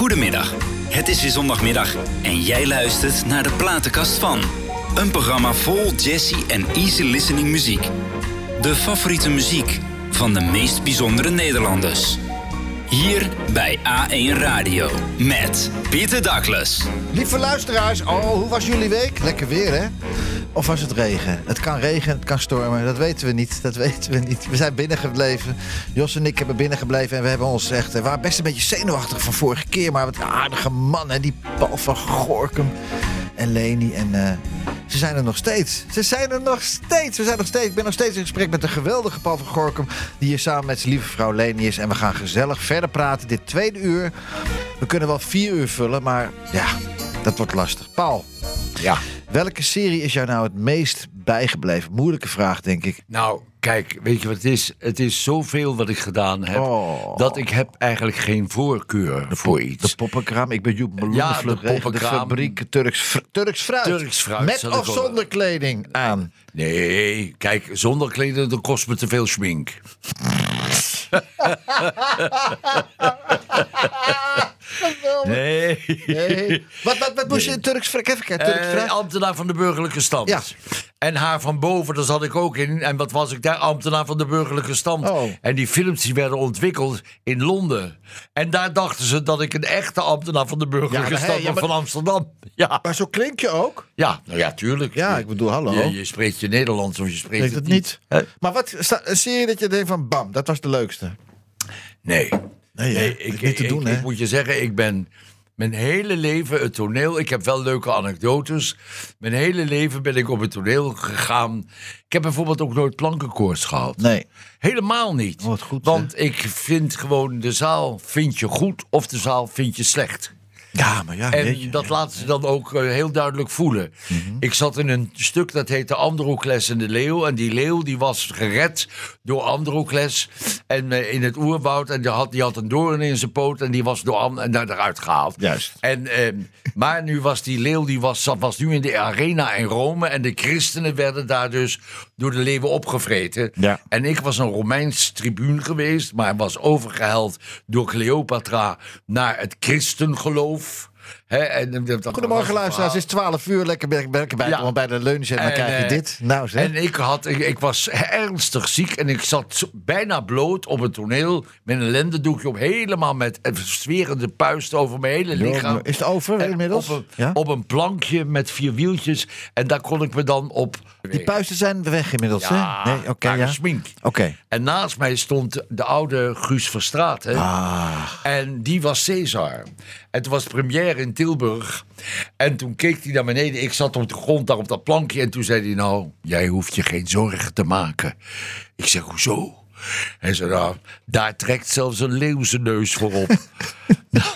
Goedemiddag. Het is weer zondagmiddag en jij luistert naar de platenkast van. Een programma vol jazzy en easy listening muziek. De favoriete muziek van de meest bijzondere Nederlanders. Hier bij A1 Radio met Pieter Douglas. Lieve luisteraars, oh, hoe was jullie week? Lekker weer, hè? Of was het regen? Het kan regen, het kan stormen, dat weten we niet. Dat weten we niet. We zijn binnengebleven. Jos en ik hebben binnengebleven en we hebben ons echt... We waren best een beetje zenuwachtig van vorige keer, maar wat aardige man, hè? Die Paul van Gorkum en Leni en... eh, ze zijn er nog steeds. Ze zijn er nog steeds. We zijn nog steeds. Ik ben nog steeds in gesprek met de geweldige Paul van Gorkum. Die hier samen met zijn lieve vrouw Leni is. En we gaan gezellig verder praten. Dit tweede uur. We kunnen wel vier uur vullen. Maar ja, dat wordt lastig. Paul, Ja. welke serie is jou nou het meest bijgebleven? Moeilijke vraag, denk ik. Nou, kijk, weet je wat het is? Het is zoveel wat ik gedaan heb, Oh. dat ik heb eigenlijk geen voorkeur voor iets. De poppenkraam. Ik ben Joep Ja, Meloenenvlucht. de de, de fabriek Turks, fr- Turks fruit. Turks fruit, Met of zonder kleding aan. Nee, kijk, zonder kleden, dan kost me te veel schmink. Nee. Nee. wat, wat, wat moest je in Turks. Turks Eh, fruit. ambtenaar van de burgerlijke stand. Ja. En haar van boven, daar zat ik ook in. En wat was ik daar? Ambtenaar van de burgerlijke stand. Oh. En die films die werden ontwikkeld in Londen. En daar dachten ze dat ik een echte ambtenaar van de burgerlijke Ja, stand ja, was van Amsterdam. Ja. Maar zo klink je ook. ja, nou ja, tuurlijk. Ja, ik bedoel, hallo. Je, je spreekt je Nederlands of je spreekt het het niet. Hè? Maar wat, een serie dat je denkt van bam, dat was de leukste. Nee. Nee, ik, niet te ik- doen, ik, hè? ik moet je zeggen, ik ben mijn hele leven het toneel. Ik heb wel leuke anekdotes. Mijn hele leven ben ik op het toneel gegaan. Ik heb bijvoorbeeld ook nooit plankenkoorts gehad. Nee. Helemaal niet. Wat goed, Want ik vind gewoon de zaal vind je goed of de zaal vind je slecht. Ja, maar ja, En dat laten ze dan ook eh, heel duidelijk voelen. Mhm. Ik zat in een stuk dat heette Androcles en de Leeuw. En die leeuw die was gered door Androcles. En eh, in het oerwoud. En die had, die had een doorn in zijn poot. En die was door en daar eruit gehaald. Juist. En, ehm, maar nu was die leeuw die was, zat- was nu in de arena in Rome. En de christenen werden daar dus door de leeuwen opgevreten. Ja. En ik was een Romeins tribuun geweest, maar was overgeheld door Cleopatra naar het christengeloof. auf En, dat- was Goedemorgen luisteraars, het is 12 uur. Lekker bij, lekker bij, Ja. bij de lunch en dan krijg je eh, dit. Nou zeg. En ik, had, ik, ik was ernstig ziek en ik zat bijna bloot op het toneel met een lendendoekje op, helemaal met een sferende puist over mijn hele Jo, lichaam. is het over inmiddels? Op een, Ja? op een plankje met vier wieltjes en daar kon ik me dan op. Die puisten zijn weg inmiddels, Ja, hè? Nee, oké, ja. gesminkt. Oké. En naast mij stond de oude Guus Verstraat. Hè? Ah. En die was Caesar. En toen was het première in Tilburg. En toen keek hij naar beneden. Ik zat op de grond daar op dat plankje. En toen zei hij nou, jij hoeft je geen zorgen te maken. Ik zeg, hoezo? Hij zei, nou, daar trekt zelfs een leeuw zijn neus voor op. nou,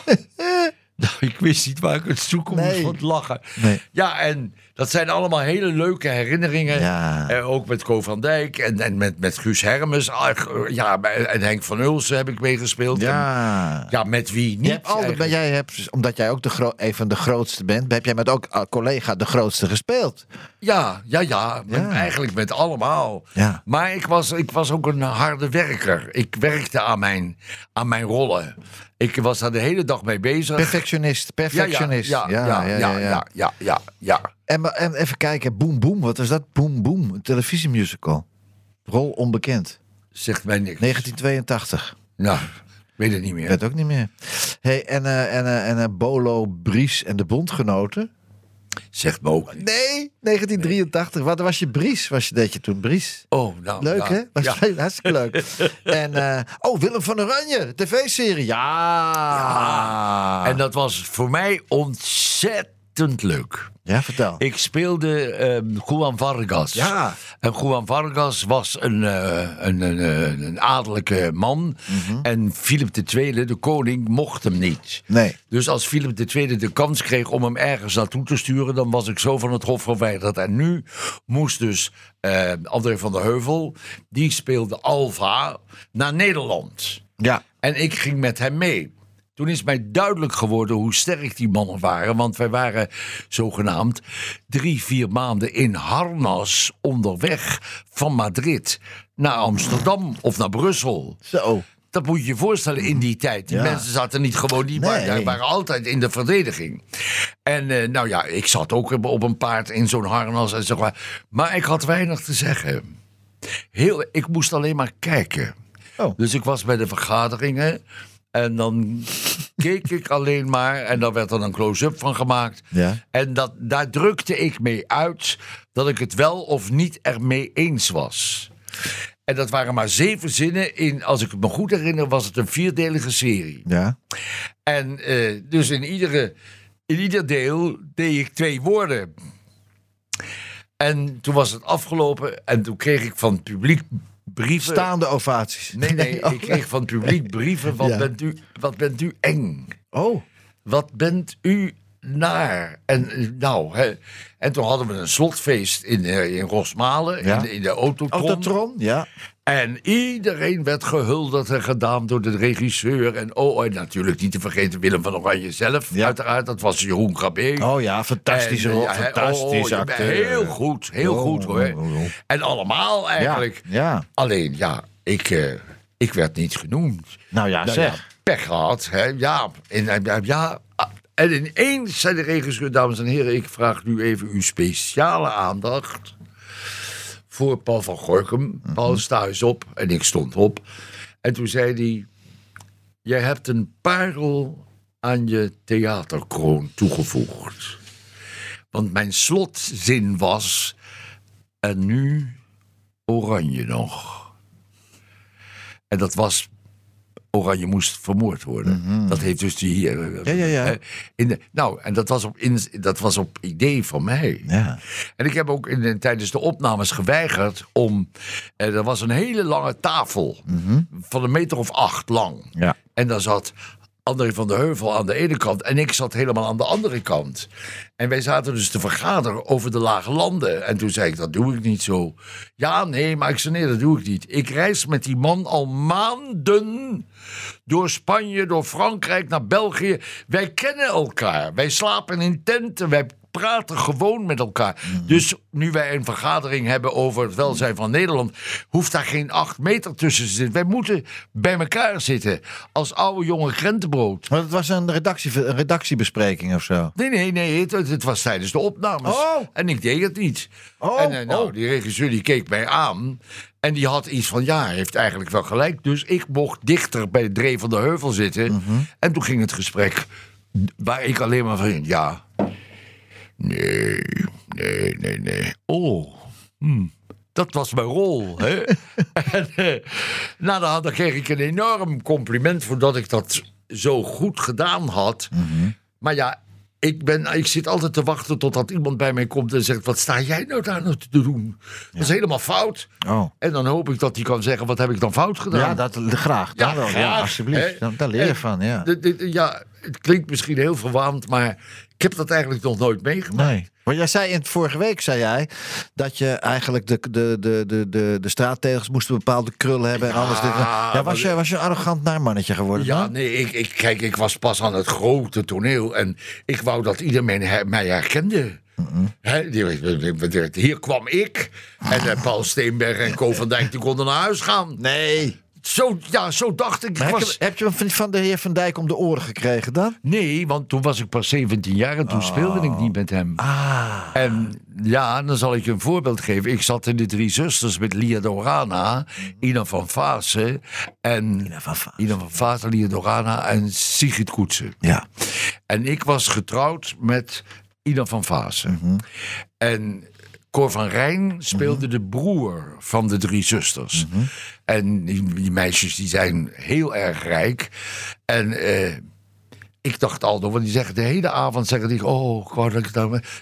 nou, ik wist niet waar ik het zoeken moest Nee. van het lachen. Nee. Ja, en dat zijn allemaal hele leuke herinneringen. Ja. Eh, ook met Co van Dijk en, en met, met Guus Hermes. Ah, eh, ja, en Henk van Ulsen heb ik meegespeeld. En, Ja. ja, met wie niet altijd, maar eigenlijk. jij hebt, omdat jij ook de een van de grootste bent, heb jij met ook uh, collega de grootste gespeeld. Ja, ja, ja, met-. Eigenlijk met allemaal. Ja. Maar ik was, ik was ook een harde werker. Ik werkte aan mijn, aan mijn rollen. Ik was daar de hele dag mee bezig. Perfectionist, ja, perfectionist. Ja, ja, ja, ja, ja, ja, ja, ja. En, en even kijken, Boom Boom, wat was dat? Boom Boom, een televisiemusical. Rol onbekend, Zegt mij niks. 1982. Nou, weet het niet meer. weet het ook niet meer. Hey, en eh, en, eh, en eh, Bolo, Bries en de Bondgenoten. Zegt niet. Nee, 1983. Wat was je Bries? Was je, deed je toen Bries? Oh, nou, Leuk, hè? Was Ja. Hartstikke leuk. en, eh, oh, Willem van Oranje, tv-serie. Ja. En dat was voor mij ontzettend leuk. Ja, vertel. Ik speelde ehm Juan Vargas. Ja. En Juan Vargas was een, eh, een, een, adellijke man. Mhm. En Philip II, de koning, mocht hem niet. Nee. Dus als Philip II de kans kreeg om hem ergens naartoe te sturen, dan was ik zo van het hof verwijderd. En nu moest dus eh, André van der Heuvel, die speelde Alva, naar Nederland. Ja. En ik ging met hem mee. Toen is mij duidelijk geworden hoe sterk die mannen waren. Want wij waren zogenaamd drie, vier maanden in harnas onderweg van Madrid naar Amsterdam of naar Brussel. Zo. Dat moet je je voorstellen in die tijd. Die Ja. mensen zaten niet gewoon, die Nee. waren, waren altijd in de verdediging. En eh, nou ja, ik zat ook op- een paard in zo'n harnas en zo. maar. Maar ik had weinig te zeggen. Heel, ik moest alleen maar kijken. Oh. Dus ik was bij de vergaderingen. En dan keek ik alleen maar. En dan werd er een close-up van gemaakt. Ja. En dat, daar drukte ik mee uit dat ik het wel of niet ermee eens was. En dat waren maar zeven zinnen. In, als ik het me goed herinner, was het een vierdelige serie. Ja. En eh, dus in, iedere, in ieder deel deed ik twee woorden. En toen was het afgelopen. En toen kreeg ik van het publiek brieven. Staande ovaties. Nee, nee, oh. ik kreeg van het publiek brieven. Wat, Ja. bent, u, wat bent u eng? Oh. Wat bent u naar? En eh, nou, hè, en toen hadden we een slotfeest in, eh, in Rosmalen, Ja. in, in de Autotron. Autotron, ja. En iedereen werd gehuldigd en gedaan door de regisseur. En, oh, en natuurlijk niet te vergeten Willem van Oranje zelf. Ja. Uiteraard, dat was Jeroen Krabbe. Oh ja, fantastische rol, hè, fantastische oh, acteur. Heel goed, heel Oh, goed hoor. oh, oh, oh. En allemaal eigenlijk. ja. Alleen, ja, ik, eh, ik werd niet genoemd. Nou ja, Nou zeg. ja, pech gehad, hè? Ja. En- ja. En ineens zei de regisseur, dames en heren, ik vraag nu even uw speciale aandacht voor Paul van Gorkum. Paul sta eens op. En ik stond op. En toen zei hij, jij hebt een parel aan je theaterkroon toegevoegd. Want mijn slotzin was, en nu oranje nog. En dat was. Oranje moest vermoord worden. Dat heeft dus die. eh, Mhm. Ja, ja, ja. eh, In de, nou, en dat was, op, in, dat was op idee van mij. Ja. En ik heb ook in, de- tijdens de opnames geweigerd om. Eh, er was een hele lange tafel. Van een meter of acht lang. Ja. En daar zat André van der Heuvel aan de ene kant. En ik zat helemaal aan de andere kant. En wij zaten dus te vergaderen over de lage landen. En toen zei ik, dat doe ik niet zo. Ja, nee, maar ik zei, nee, dat doe ik niet. Ik reis met die man al maanden door Spanje, door Frankrijk, naar België. Wij kennen elkaar. Wij slapen in tenten. Wij praten gewoon met elkaar. Dus nu wij een vergadering hebben over het welzijn van Nederland, hoeft daar geen acht meter tussen te zitten. Wij moeten bij elkaar zitten als oude jonge krentenbrood. Maar het was een, redactie, een redactiebespreking of zo. Nee, nee, nee, het, het was tijdens de opnames. Oh. En ik deed het niet. Oh, en eh, nou, oh. die regisseur die keek mij aan. En die had iets van, ja, heeft eigenlijk wel gelijk. Dus ik mocht dichter bij Dree van de Heuvel zitten. Mhm. En toen ging het gesprek waar ik alleen maar van, ja. Nee, nee, nee, nee. Oh, hm, dat was mijn rol. Hè? en eh, na de hand dan kreeg ik een enorm compliment voordat ik dat zo goed gedaan had. Mhm. Maar ja, ik, ben, ik zit altijd te wachten totdat iemand bij mij komt en zegt: Wat sta jij nou daar nou te doen? Dat is helemaal fout. Oh. En dan hoop ik dat hij kan zeggen: Wat heb ik dan fout gedaan? Ja, dat, graag. Dan Ja, wel. Ja, graag, alsjeblieft. daar leer je van, ja. de- de- ja, het klinkt misschien heel verwaand, maar ik heb dat eigenlijk nog nooit meegemaakt. Nee. Maar jij zei in vorige week, zei jij, dat je eigenlijk de, de, de, de, de, de straattegels moesten bepaalde krullen hebben en Ja, alles. Dit, ja, was, je, was je een arrogant naarmannetje geworden? Ja, dan? nee, ik, ik, kijk, ik was pas aan het grote toneel en ik wou dat iedereen mij herkende. Hier kwam ik en eh, Paul Steenberg en Co van Dijk die konden naar huis gaan. Nee. Zo, ja, zo dacht ik. Heb, was, je, heb je hem van- de heer Van Dijk om de oren gekregen dan? Nee, want toen was ik pas 17 jaar en toen speelde ik niet met hem. Ah. En ja, dan zal ik je een voorbeeld geven. Ik zat in de Drie Zusters met Lia Dorana, Ina van Vaassen en Ina van Vaassen. Ina van Vaassen, Lia Dorana en Sigrid Koetsen. Ja. En ik was getrouwd met Ina van Vaassen. Mhm. En Cor van Rijn speelde de broer van de drie zusters. Mhm. En die, die meisjes die zijn heel erg rijk. En eh, ik dacht al, want die zeggen de hele avond zeggen die, oh,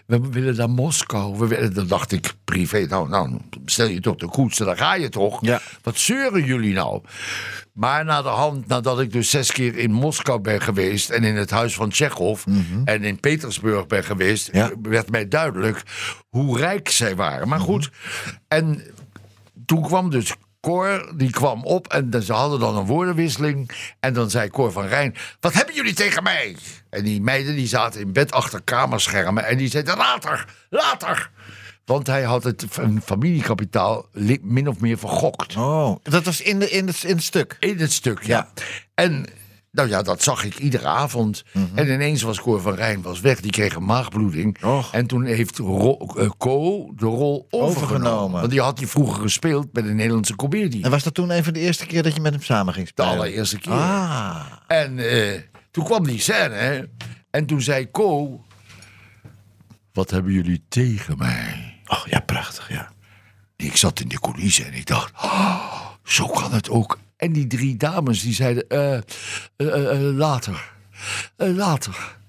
we willen naar Moskou. We willen, dan dacht ik privé, nou, nou, stel je toch de koetsen, dan ga je toch. Ja. Wat zeuren jullie nou? Maar na de hand, nadat ik dus zes keer in Moskou ben geweest... en in het huis van Tsjechov en in Petersburg ben geweest... Ja. werd mij duidelijk hoe rijk zij waren. Maar goed, en toen kwam dus Cor, die kwam op en dan- ze hadden dan een woordenwisseling. En dan zei Cor van Rijn, wat hebben jullie tegen mij? En die meiden die zaten in bed achter kamerschermen en die zeiden, later, later. Want hij had het familiekapitaal li- min of meer vergokt. Oh, dat was in, de, in, het, in het stuk. In het stuk, ja. En nou ja, dat zag ik iedere avond. En ineens was Cor van Rijn was weg. Die kreeg een maagbloeding. Och. En toen heeft Ro, eh, Co de rol overgenomen. Overgenomen. Want die had hij vroeger gespeeld bij de Nederlandse comedie. En was dat toen een van de eerste keer dat je met hem samen ging De spelen? allereerste keer. Ah, En eh, toen kwam die scène. hè. En toen zei Co... Wat hebben jullie tegen mij? oh ja, prachtig, ja. Ik zat in de coulissen en ik dacht, "Ah, zo kan het ook. En die drie dames die zeiden, eh, eh, eh, later, later.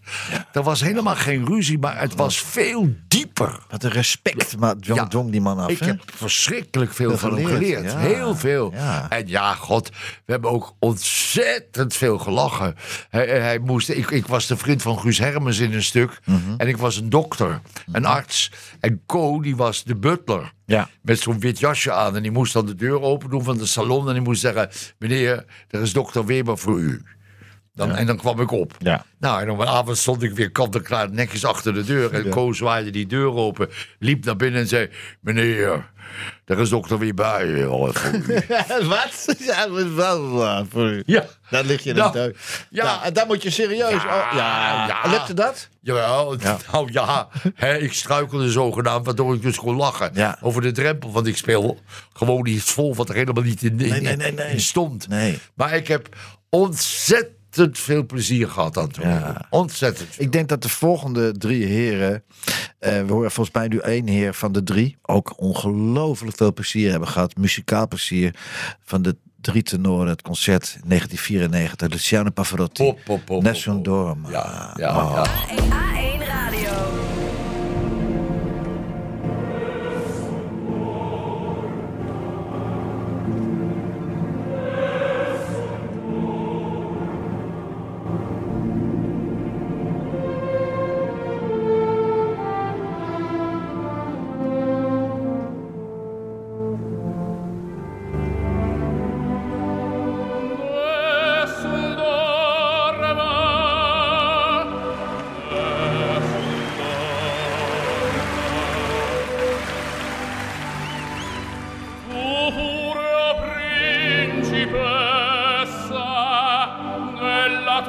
Er was helemaal geen ruzie, maar het was veel dieper. Wat een respect maar dwong, Ja. dwong die man af, Ik hè? heb verschrikkelijk veel Veel van hem geleerd, ja. Heel veel. Ja. En ja, god, we hebben ook ontzettend veel gelachen. Hij, hij moest, ik, ik was de vriend van Guus Hermens in een stuk. Mhm. En ik was een dokter, een arts. En Co, die was de butler. Ja. Met zo'n wit jasje aan. En die moest dan de deur open doen van de salon. En die moest zeggen: Meneer, er is dokter Weber voor u. Dan, En dan kwam ik op. Ja. Nou, en op een avond stond ik weer kant en klaar netjes achter de deur. En Co zwaaide die deur open, liep naar binnen en zei... Meneer, er is dokter weer bij. u." Wat? Ja, dat is wel waar voor u. Ja. Dan lig je Nou, er dood. ja. Ja, en dan moet je serieus... Ja, oh, ja. ja. Lukte dat? Jawel, nou ja, ik struikelde zogenaamd, waardoor ik dus kon lachen Ja. over de drempel. Want ik speel gewoon iets vol wat er helemaal niet in, in, Nee, nee, nee, nee. in stond. Nee. Maar ik heb ontzettend veel plezier gehad aan het. Ja. Ontzettend veel. Ik denk dat de volgende drie heren... eh, we horen volgens mij nu één heer van de drie... ook ongelooflijk veel plezier hebben gehad. Muzikaal plezier van de drie tenoren. Het concert 1994. Luciano Pavarotti. Pop, pop, pop, Nessun pop, pop. Dorma. Ja, ja, Oh. ja.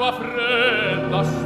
tua fredda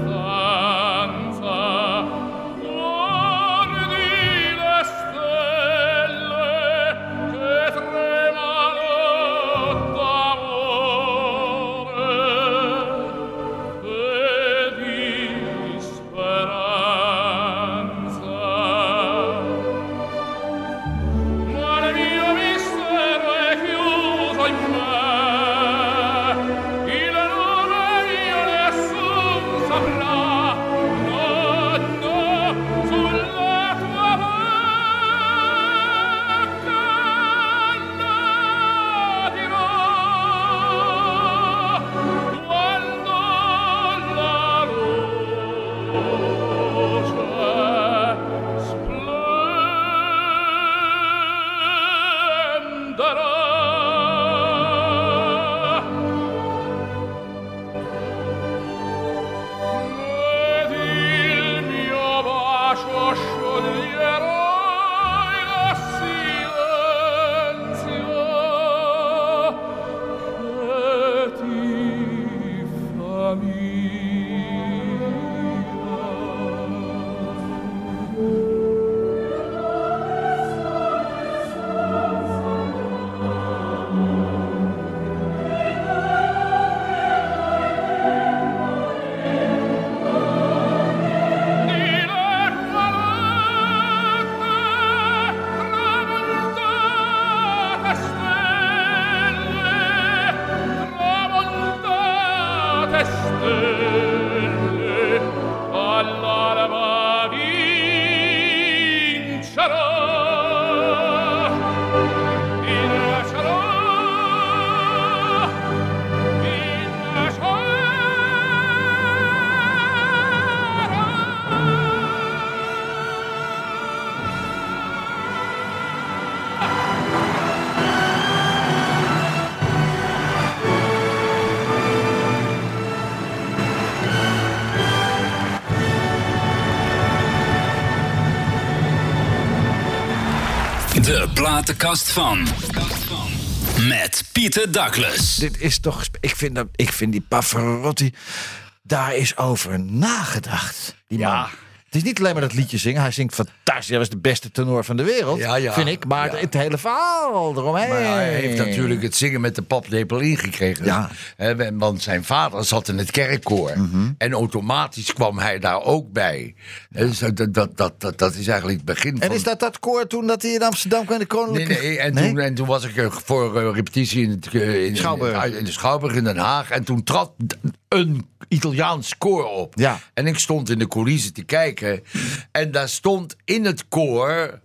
Amen. De platenkast van. Met Pieter Douglas. Dit is toch... Ik vind, dat, ik vind die Pavarotti... Daar is over nagedacht. Die Ja. man. Het is niet alleen maar dat liedje zingen. Hij zingt Hij was de beste tenor van de wereld. Ja, ja. Vind ik. Maar Ja. het hele verhaal eromheen. Maar hij heeft natuurlijk het zingen met de paplepel ingekregen. Ja. Hè, want zijn vader zat in het kerkkoor. Mhm. En automatisch kwam hij daar ook bij. Dus dat, dat, dat, dat, dat is eigenlijk het begin van... En is dat dat koor toen dat hij in Amsterdam kwam? in De Nee, koninklijke... nee, en, Toen, en toen was ik eh, voor eh, repetitie in, het, eh, in, Schouwburg. in, in de Schouwburg in Den Haag. En toen trad een Italiaans koor op. Ja. En ik stond in de coulissen te kijken. En daar stond in het koor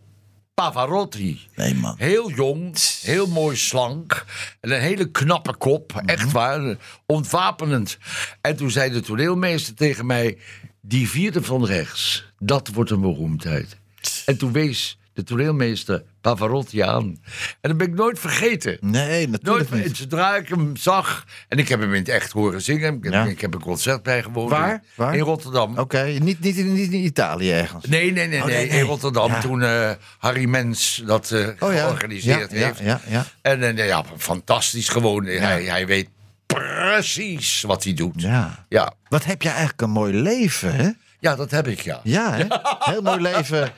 Pavarotti. Nee, man. Heel jong, heel mooi slank. En een hele knappe kop. Mhm. Echt waar. Ontwapenend. En toen zei de toneelmeester tegen mij... Die vierde van rechts, dat wordt een beroemdheid. En toen wees de toneelmeester Pavarotti aan. En dat ben ik nooit vergeten. Nee, Nooit, natuurlijk niet. zodra ik hem zag, en ik heb hem in het echt horen zingen. Ik, Ja. ik heb een concert bijgewoond. Waar? In, Waar? in Rotterdam. Oké, niet, niet, in- niet in Italië ergens. Nee, nee, nee, Oh, nee. In Rotterdam, Ja. toen eh, Harry Mens dat eh, Oh ja. georganiseerd heeft. ja, ja. En ja, fantastisch gewoon. Hij, hij weet precies wat hij doet. Ja. Ja. Wat heb je eigenlijk een mooi leven, hè? Ja, dat heb ik, ja. Ja, hè? Heel mooi leven.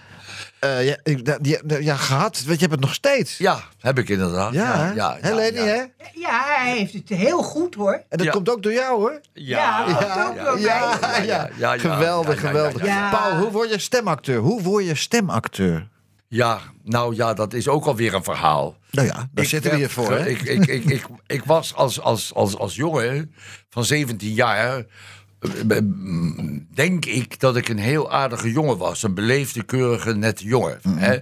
Eh ja, ik- dat- ja, ja, gehad. Want je hebt het nog steeds. Ja, heb ik inderdaad. Ja, hè? ja, Hè, Leni, ja. hè? Ja, hij heeft het heel goed hoor. En dat Ja. komt ook door jou, hoor. Ja, dat Ja, ook door ja, mij. ja, ja, ja, ja, Geweldig, ja, ja, geweldig. ja, ja. Paul, hoe word je stemacteur? Hoe word je stemacteur? Ja, nou ja, dat is ook alweer een verhaal. Nou ja, daar Ik zitten we hier voor, hè? Ik, ik, ik, ik, ik was als, als, als, als jongen van 17 jaar. Denk ik dat ik een heel aardige jongen was. Een beleefde, keurige, nette jongen. Mhm. hè.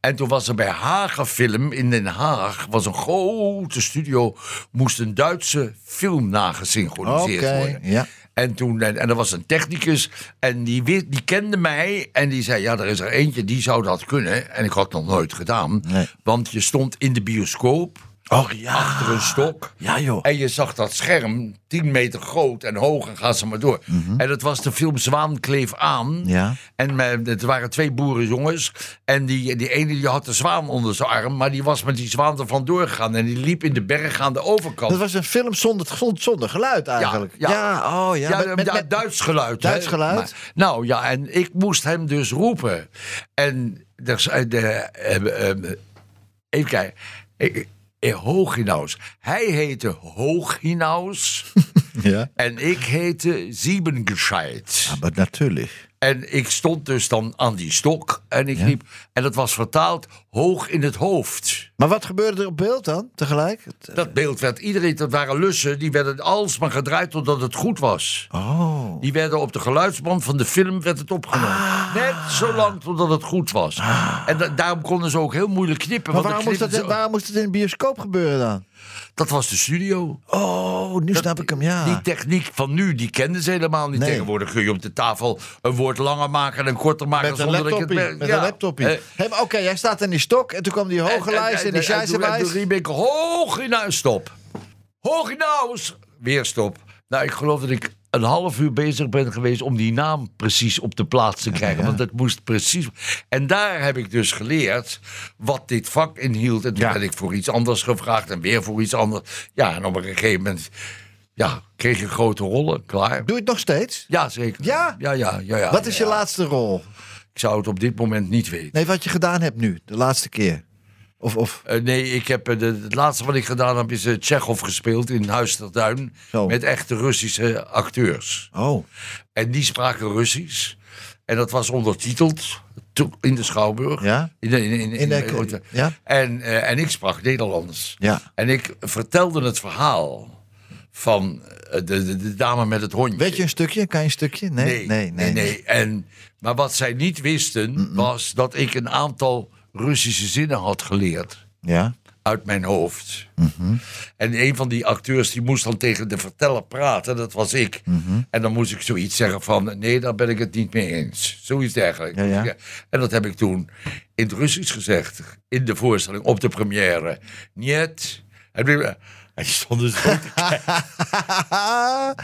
En toen was er bij Hagenfilm in Den Haag. was een grote studio. Moest een Duitse film nagesynchroniseerd worden. ja. En toen, en, en er was een technicus en die, die kende mij en die zei, ja, er is er eentje die zou dat kunnen. En ik had het nog nooit gedaan, Nee. want je stond in de bioscoop Ja. achter een stok. Ja, joh. En je zag dat scherm, 10 meter groot en hoog en gaan ze maar door. En dat was de film Zwaan kleef aan. Mhm. Ja. En het waren twee boerenjongens. En die, die ene die had de zwaan onder zijn arm, maar die was met die zwaan er vandoor gegaan. En die liep in de berg aan de overkant. Dat was een film zonder, zonder, geluid eigenlijk. ja. oh ja. Ja, met- met- ja, met- Duits geluid. Duits hè. geluid? Maar- nou ja, en ik moest hem dus roepen. En er zei de, eh, eh, even kijken. Eh, eh, Hooginaus. Hij heette Hooginaus. Ja. en ik heette Siebengescheit. Maar natuurlijk. En ik stond dus dan aan die stok. En ik riep. En dat was vertaald hoog in het hoofd. Maar wat gebeurde er op beeld dan, tegelijk? Dat beeld werd iedereen. Dat waren lussen. Die werden alsmaar gedraaid totdat het goed was. Oh. Die werden op de geluidsband van de film werd het opgenomen. Ah. Net zo lang totdat het goed was. En da- daarom konden ze ook heel moeilijk knippen. Maar want waarom moest, dat, waarom moest het in een bioscoop gebeuren dan? Dat was de studio. Oh, nu snap ik hem, ja. Die techniek van nu, die kenden ze helemaal niet. Nee. Tegenwoordig kun je op de tafel een woord langer maken en een korter maken. Met een het laptopje. Met Ja. een laptopje. Eh, Oké, jij staat in die stok en toen kwam die hoge lijst en, die toen- en toen riep ik hoog in huis, stop. Hoog in huis. Weer stop. Nou, ik geloof dat ik een half uur bezig ben geweest om die naam precies op de plaats te krijgen. Want het moest precies. En daar heb ik dus geleerd wat dit vak inhield. En toen Ja. ben ik voor iets anders gevraagd en weer voor iets anders. Ja, en op een gegeven moment ja, kreeg ik grote rollen. Klaar. Doe je het nog steeds? Ja, zeker. Ja? Ja, ja, ja. ja Wat is je laatste rol? Ik zou het op dit moment niet weten. Nee, wat je gedaan hebt nu, de laatste keer. Of, of Eh, nee, ik heb, eh, de, het laatste wat ik gedaan heb is uh, Tsjechov gespeeld in Huis ter Duin. Zo. Met echte Russische acteurs. oh, En die spraken Russisch. En dat was ondertiteld in de Schouwburg. Ja? In de, in, in, In de- ja? En, en ik sprak Nederlands. Ja. En ik vertelde het verhaal van de, de, de dame met het hondje. weet je een stukje? Kan je een stukje? Nee, Nee, nee, nee. En, maar wat zij niet wisten, was dat ik een aantal Russische zinnen had geleerd Ja. uit mijn hoofd. Mhm. En een van die acteurs die moest dan tegen de verteller praten, dat was ik. Mhm. En dan moest ik zoiets zeggen van, nee, daar ben ik het niet mee eens. Zoiets dergelijks. Ja, ja. En dat heb ik toen in het Russisch gezegd, in de voorstelling, op de première. Niet. En die stonden zo te.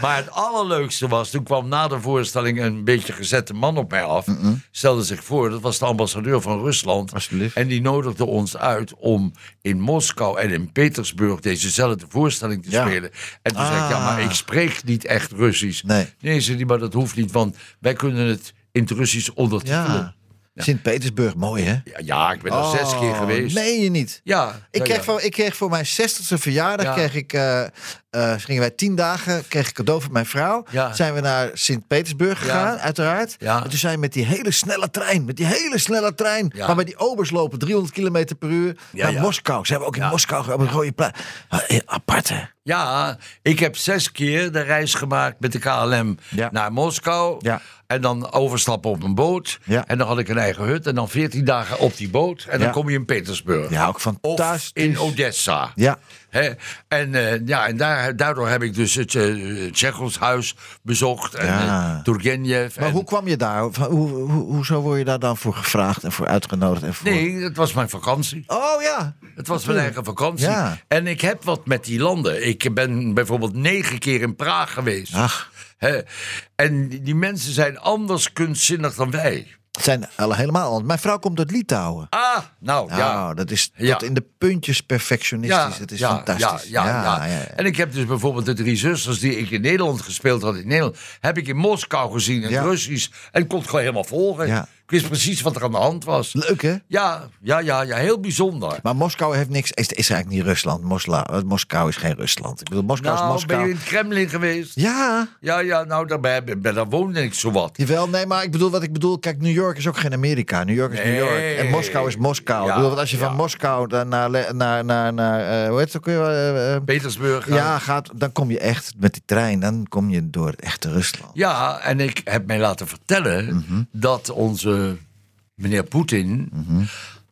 Maar het allerleukste was, toen kwam na de voorstelling een beetje gezette man op mij af. Stelde zich voor, dat was de ambassadeur van Rusland. Alsjeblieft. En die nodigde ons uit om in Moskou en in Petersburg dezezelfde voorstelling te Ja. spelen. En toen zei ik, ja, maar Ah. ik spreek niet echt Russisch. Nee. Nee, zei die, maar dat hoeft niet, want wij kunnen het in het Russisch ondertitelen. Ja. Sint-Petersburg, mooi hè? Ja, ja, ik ben er zes keer Oh, geweest. Meen je niet? Ja, Ik, kreeg. Voor, ik kreeg voor mijn 60ste verjaardag, Ja. kreeg ik, eh, eh, gingen wij tien dagen, kreeg ik cadeau van mijn vrouw. Ja. Zijn we naar Sint-Petersburg gegaan, uiteraard. Ja. En toen zijn we met die hele snelle trein, met die hele snelle trein, waarbij die obers lopen 300 kilometer per uur, Ja, naar. Moskou. Zijn we ook in. Moskou op een rode plaat. Apart hè? Ja, ik heb zes keer de reis gemaakt met de KLM naar Moskou. Ja. En dan overstappen op een boot. Ja. En dan had ik een eigen hut. En dan 14 dagen op die boot. En dan Ja. kom je in Petersburg. Ja, ook Of fantastisch. in Odessa. Ja. Hè? En, eh, ja, en daar, daardoor heb ik dus het uh, Tsjechoshuis bezocht. En Ja. eh, Turgenev. Maar en- hoe kwam je daar? Hoe, hoe, hoezo word je daar dan voor gevraagd en voor uitgenodigd? En voor... Nee, het was mijn vakantie. Oh ja. Het was mijn eigen vakantie. Ja. En ik heb wat met die landen. Ik ben bijvoorbeeld negen keer in Praag geweest. Ach, Hè? En die mensen zijn anders kunstzinnig dan wij. zijn al helemaal anders. Mijn vrouw komt uit Litouwen. Ah, nou ja. Ja, dat is Ja. tot in de puntjes perfectionistisch. het is fantastisch. Ja, ja, ja. En ik heb dus bijvoorbeeld de drie zusters die ik in Nederland gespeeld had in Nederland, heb ik in Moskou gezien in het. Russisch en kon het gewoon helemaal volgen. Ik wist precies wat er aan de hand was. Leuk hè? Ja, ja, ja, ja, heel bijzonder. Maar Moskou heeft niks. Is, is eigenlijk niet Rusland. Mosla, eh, Moskou is geen Rusland. Ik bedoel, Moskou Nou, is ben Moskou. je in het Kremlin geweest? Ja, Ja, ja, nou, daar, ben, ben, daar woonde ik zowat. jawel. Nee, maar ik bedoel wat ik bedoel. Kijk, New York is ook geen Amerika. New York is New York. En. Moskou is Moskou. Ja, ik bedoel, want als je ja. van Moskou naar, naar, naar, naar, naar eh, hoe heet het ook weer? eh, Petersburg. ja, gaat, dan kom je echt met die trein. Dan kom je door het echte Rusland. Ja, en ik heb mij laten vertellen Mhm. dat onze meneer Poetin Mhm.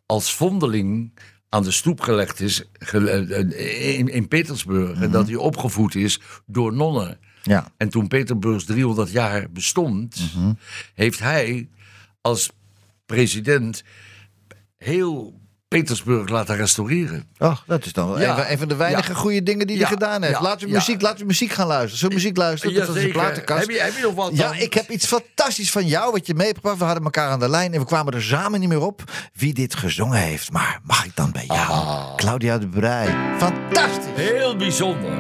als vondeling aan de stoep gelegd is eh, in, in Petersburg. Mhm. En dat hij opgevoed is door nonnen. Ja. En toen Petersburg 300 jaar bestond, Mhm. heeft hij als president heel Petersburg laten restaureren. Oh, dat is dan Ja. een, van, een de weinige Ja. goede dingen die Ja. hij gedaan heeft. Laten we muziek, laten we muziek gaan luisteren. Zullen we muziek luisteren? dat is platenkast. Heb je, heb je nog wat Ja, dan? ik heb iets fantastisch van jou wat je meegebracht. We hadden elkaar aan de lijn en we kwamen er samen niet meer op wie dit gezongen heeft. Maar mag ik dan bij jou? Ah. Claudia de Brij. Fantastisch. Heel bijzonder.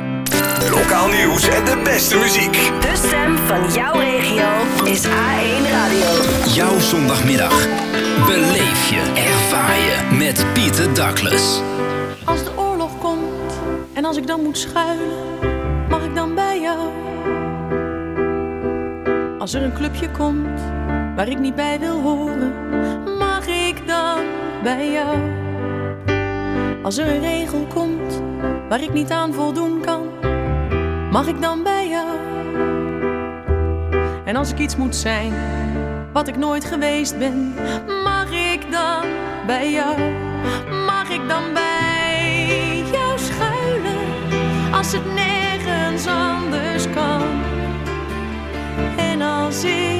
Lokaal nieuws en de beste muziek. De stem van jouw regio is A1 Radio. Jouw zondagmiddag. Beleef je, ervaar je met Pieter Douglas. Als de oorlog komt en als ik dan moet schuilen, mag ik dan bij jou? Als er een clubje komt waar ik niet bij wil horen, mag ik dan bij jou? Als er een regel komt waar ik niet aan voldoen kan, mag ik dan bij jou? En als ik iets moet zijn wat ik nooit geweest ben, mag ik dan bij jou? Mag ik dan bij jou schuilen als het nergens anders kan? En als ik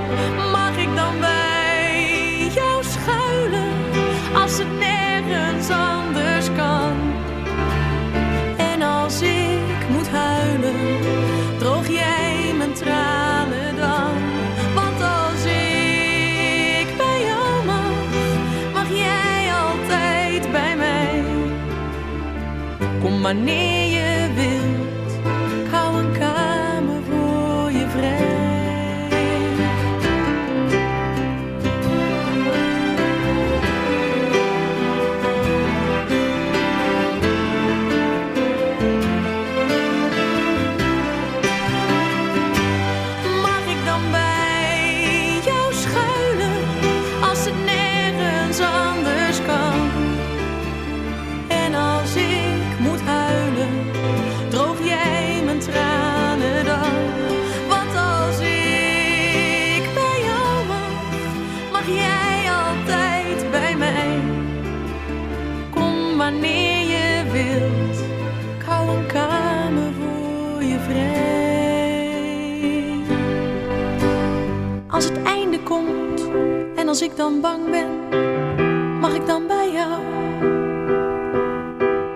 Kom wanneer als ik dan bang ben, mag ik dan bij jou?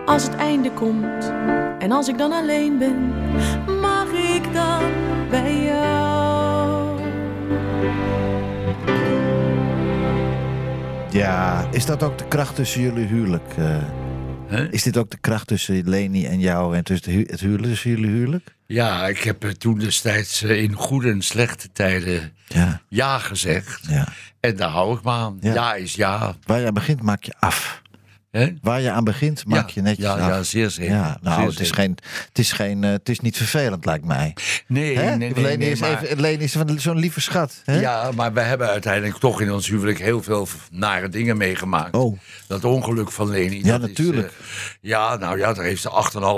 Als het einde komt en als ik dan alleen ben, mag ik dan bij jou? Ja, is dat ook de kracht tussen jullie huwelijk? eh? Is dit ook de kracht tussen Leni en jou en tussen het hu- het huwelijk, tussen jullie huwelijk? Ja, ik heb eh, toen destijds eh, in goede en slechte tijden Ja, ja gezegd. ja. En daar hou ik me aan. Ja. Ja, is ja. Waar je aan begint, maak je af. Waar je aan begint, maak Ja, je netjes ja, af. ja, zeer zeker. Ja, nou, Zeer het is, zeker. geen, het, is geen, eh, het is niet vervelend, lijkt mij. Nee, nee, nee. Nee, is maar- even, Leni is van zo'n lieve schat. Ja, maar we hebben uiteindelijk toch in ons huwelijk heel veel nare dingen meegemaakt. Oh. Dat ongeluk van Leni. Ja, dat is, natuurlijk. eh, ja, nou ja, daar heeft ze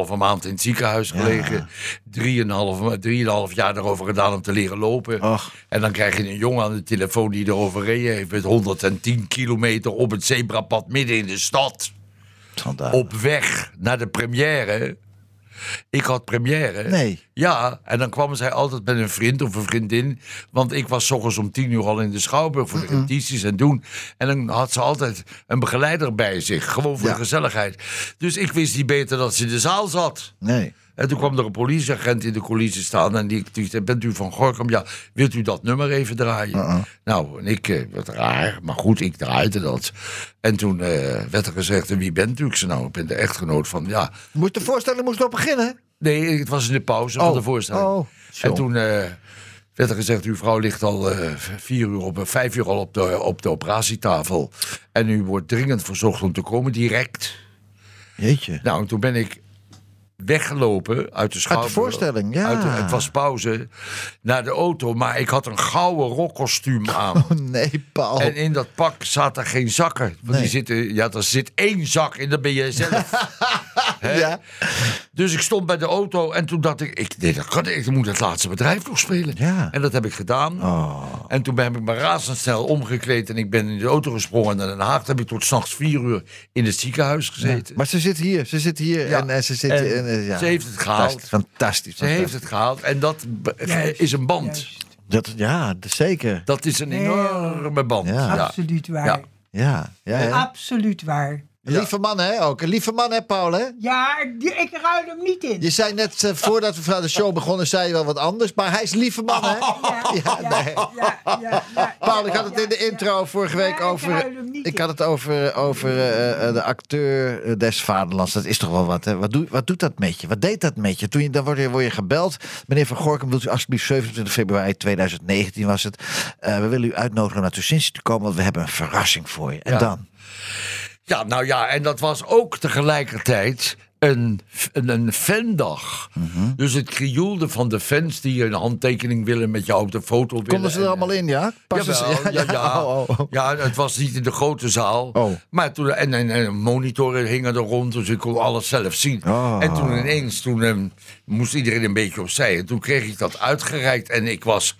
8,5 maand in het ziekenhuis gelegen. 3,5 3,5 jaar erover gedaan om te leren lopen. Och. En dan krijg je een jongen aan de telefoon die erover reden heeft met 110 kilometer op het zebrapad midden in de stad. Op weg naar de première. Ik had première. Nee. Ja, en dan kwam zij altijd met een vriend of een vriendin. Want ik was 's ochtends om tien uur al in de Schouwburg voor de repetities en doen. En dan had ze altijd een begeleider bij zich. Gewoon voor Ja. de gezelligheid. Dus ik wist niet beter dat ze in de zaal zat. Nee. En toen kwam er een politieagent in de coulissen staan. En die, die zei, bent u van Gorkum? Ja, wilt u dat nummer even draaien? Nou, en ik, eh, wat raar. Maar goed, ik draaide dat. En toen eh, werd er gezegd, en wie bent u? Ik zei, nou, ik ben de echtgenoot van, ja... Moet de voorstelling moest nog beginnen? Nee, het was in de pauze van Oh. de voorstelling. Oh, en toen eh, werd er gezegd, uw vrouw ligt al vier uur op, vijf uur al op de, op de operatietafel. En u wordt dringend verzocht om te komen, direct. Jeetje. Nou, en toen ben ik weggelopen uit de schouwburg. voorstelling, ja. Uit de- het was pauze. Naar de auto, maar ik had een gouden rokkostuum aan. Oh nee, Paul. En in dat pak zaten geen zakken. Want Nee. die zitten, ja, er zit één zak in, dat ben jij zelf. Ja. Dus ik stond bij de auto en toen dacht ik, ik, nee, dat kan, ik moet het laatste bedrijf nog spelen. Ja. En dat heb ik gedaan. Oh. En toen ben ik me razendsnel omgekleed en ik ben in de auto gesprongen naar Den Haag. Heb ik tot s'nachts vier uur in het ziekenhuis gezeten. Maar ze zit hier, ze zit hier Ja. en, ze zit En en, ja. ze heeft het gehaald. Fantastisch, Fantastisch. Ze heeft het gehaald en dat Juist, is een band. juist. Dat, ja, dat- zeker. Dat is een enorme band. Ja. Absoluut waar. Ja. Ja, ja, ja. Absoluut waar. Een lieve man, hè? Ook een lieve man, hè, Paul, hè? Ja, die- ik ruil hem niet in. Je zei net, eh, voordat we van de show begonnen, zei je wel wat anders. Maar hij is een lieve man, hè? Ja, Ja, nee. ja, ja, ja, Paul, ik ja, had het in de ja, intro vorige Ja, week ik over... ruil hem niet Ik in. had het over, over eh, eh, de acteur des vaderlands. Dat is toch wel wat, hè? Wat, doe, wat doet dat met je? Wat deed dat met je? Toen je, dan word je, word je gebeld. Meneer Van Gorkum, wilt u alsjeblieft 27 februari 2019 was het. Eh, we willen u uitnodigen om naar Tuschinski te komen, want we hebben een verrassing voor je. En Ja. dan? Ja, nou ja, en dat was ook tegelijkertijd een, een, een fandag. Mhm. Dus het krioelde van de fans die een handtekening willen met jou op de foto willen. Konden ze er En, allemaal in, ja? Passen Jawel, ja, ja. Oh, oh, oh. Ja, het was niet in de grote zaal. Oh. Maar toen, en, en, en monitoren hingen er rond, dus ik kon alles zelf zien. Oh. En toen ineens, toen ehm, moest iedereen een beetje opzij. En toen kreeg ik dat uitgereikt en ik was...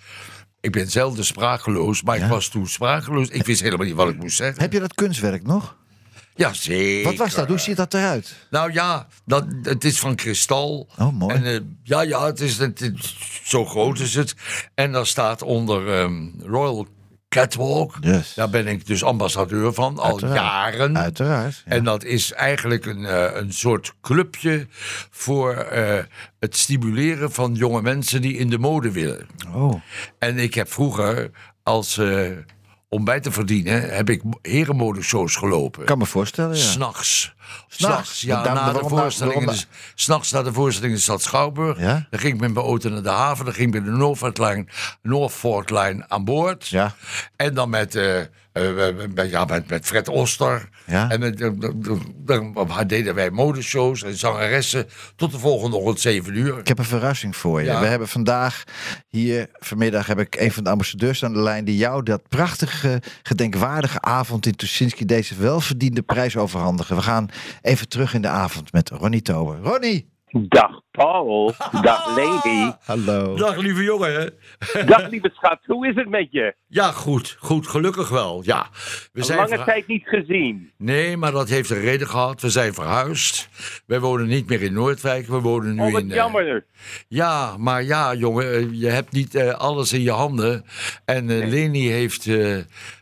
Ik ben zelden sprakeloos, maar ik was toen sprakeloos. Ik wist helemaal niet wat ik moest zeggen. Heb je dat kunstwerk nog? Ja, zeker. Wat was dat? Hoe ziet dat eruit? Nou ja, dat, het is van kristal. Oh, mooi. En, eh, ja, ja, het is, het, zo groot is het. En daar staat onder ehm, Royal Catwalk. Yes. Daar ben ik dus ambassadeur van, al Uiteraard. jaren. Uiteraard. ja. En dat is eigenlijk een, eh, een soort clubje voor eh, het stimuleren van jonge mensen die in de mode willen. Oh. En ik heb vroeger als... om bij te verdienen heb ik herenmodeshows gelopen. Kan me voorstellen, ja. S'nachts. S'nachts? Ja, na de waarom- voorstelling. in waarom- S'nachts na de voorstelling in de stad Schouwburg. Ja? Dan ging ik met mijn auto naar de haven. Dan ging ik met de Norfolk-lijn Norfolk-lijn aan boord. Ja. En dan met, eh, met, ja, met, met Fred Oster. Ja. En met, eh, dan dan deden wij modeshows en zangeressen. Tot de volgende ochtend 7 uur. Ik heb een verrassing voor je. Ja. We hebben vandaag hier, vanmiddag heb ik een van de ambassadeurs aan de lijn die jou dat prachtige, gedenkwaardige avond in Tuschinski deze welverdiende prijs overhandigen. We gaan even terug in de avond met Ronnie Tober. Ronnie! Dag Paul. Dag Lady. Hallo. Dag lieve jongen. hè? Dag lieve schat, hoe is het met je? Ja, goed. Goed, gelukkig wel. Ja. We Een zijn lange tijd niet gezien. Nee, maar dat heeft een reden gehad. We zijn verhuisd. Wij wonen niet meer in Noordwijk. We wonen nu Oh, wat in... eh, jammer. Ja, maar ja, jongen, eh, je hebt niet eh, alles in je handen. En eh, Leni heeft eh,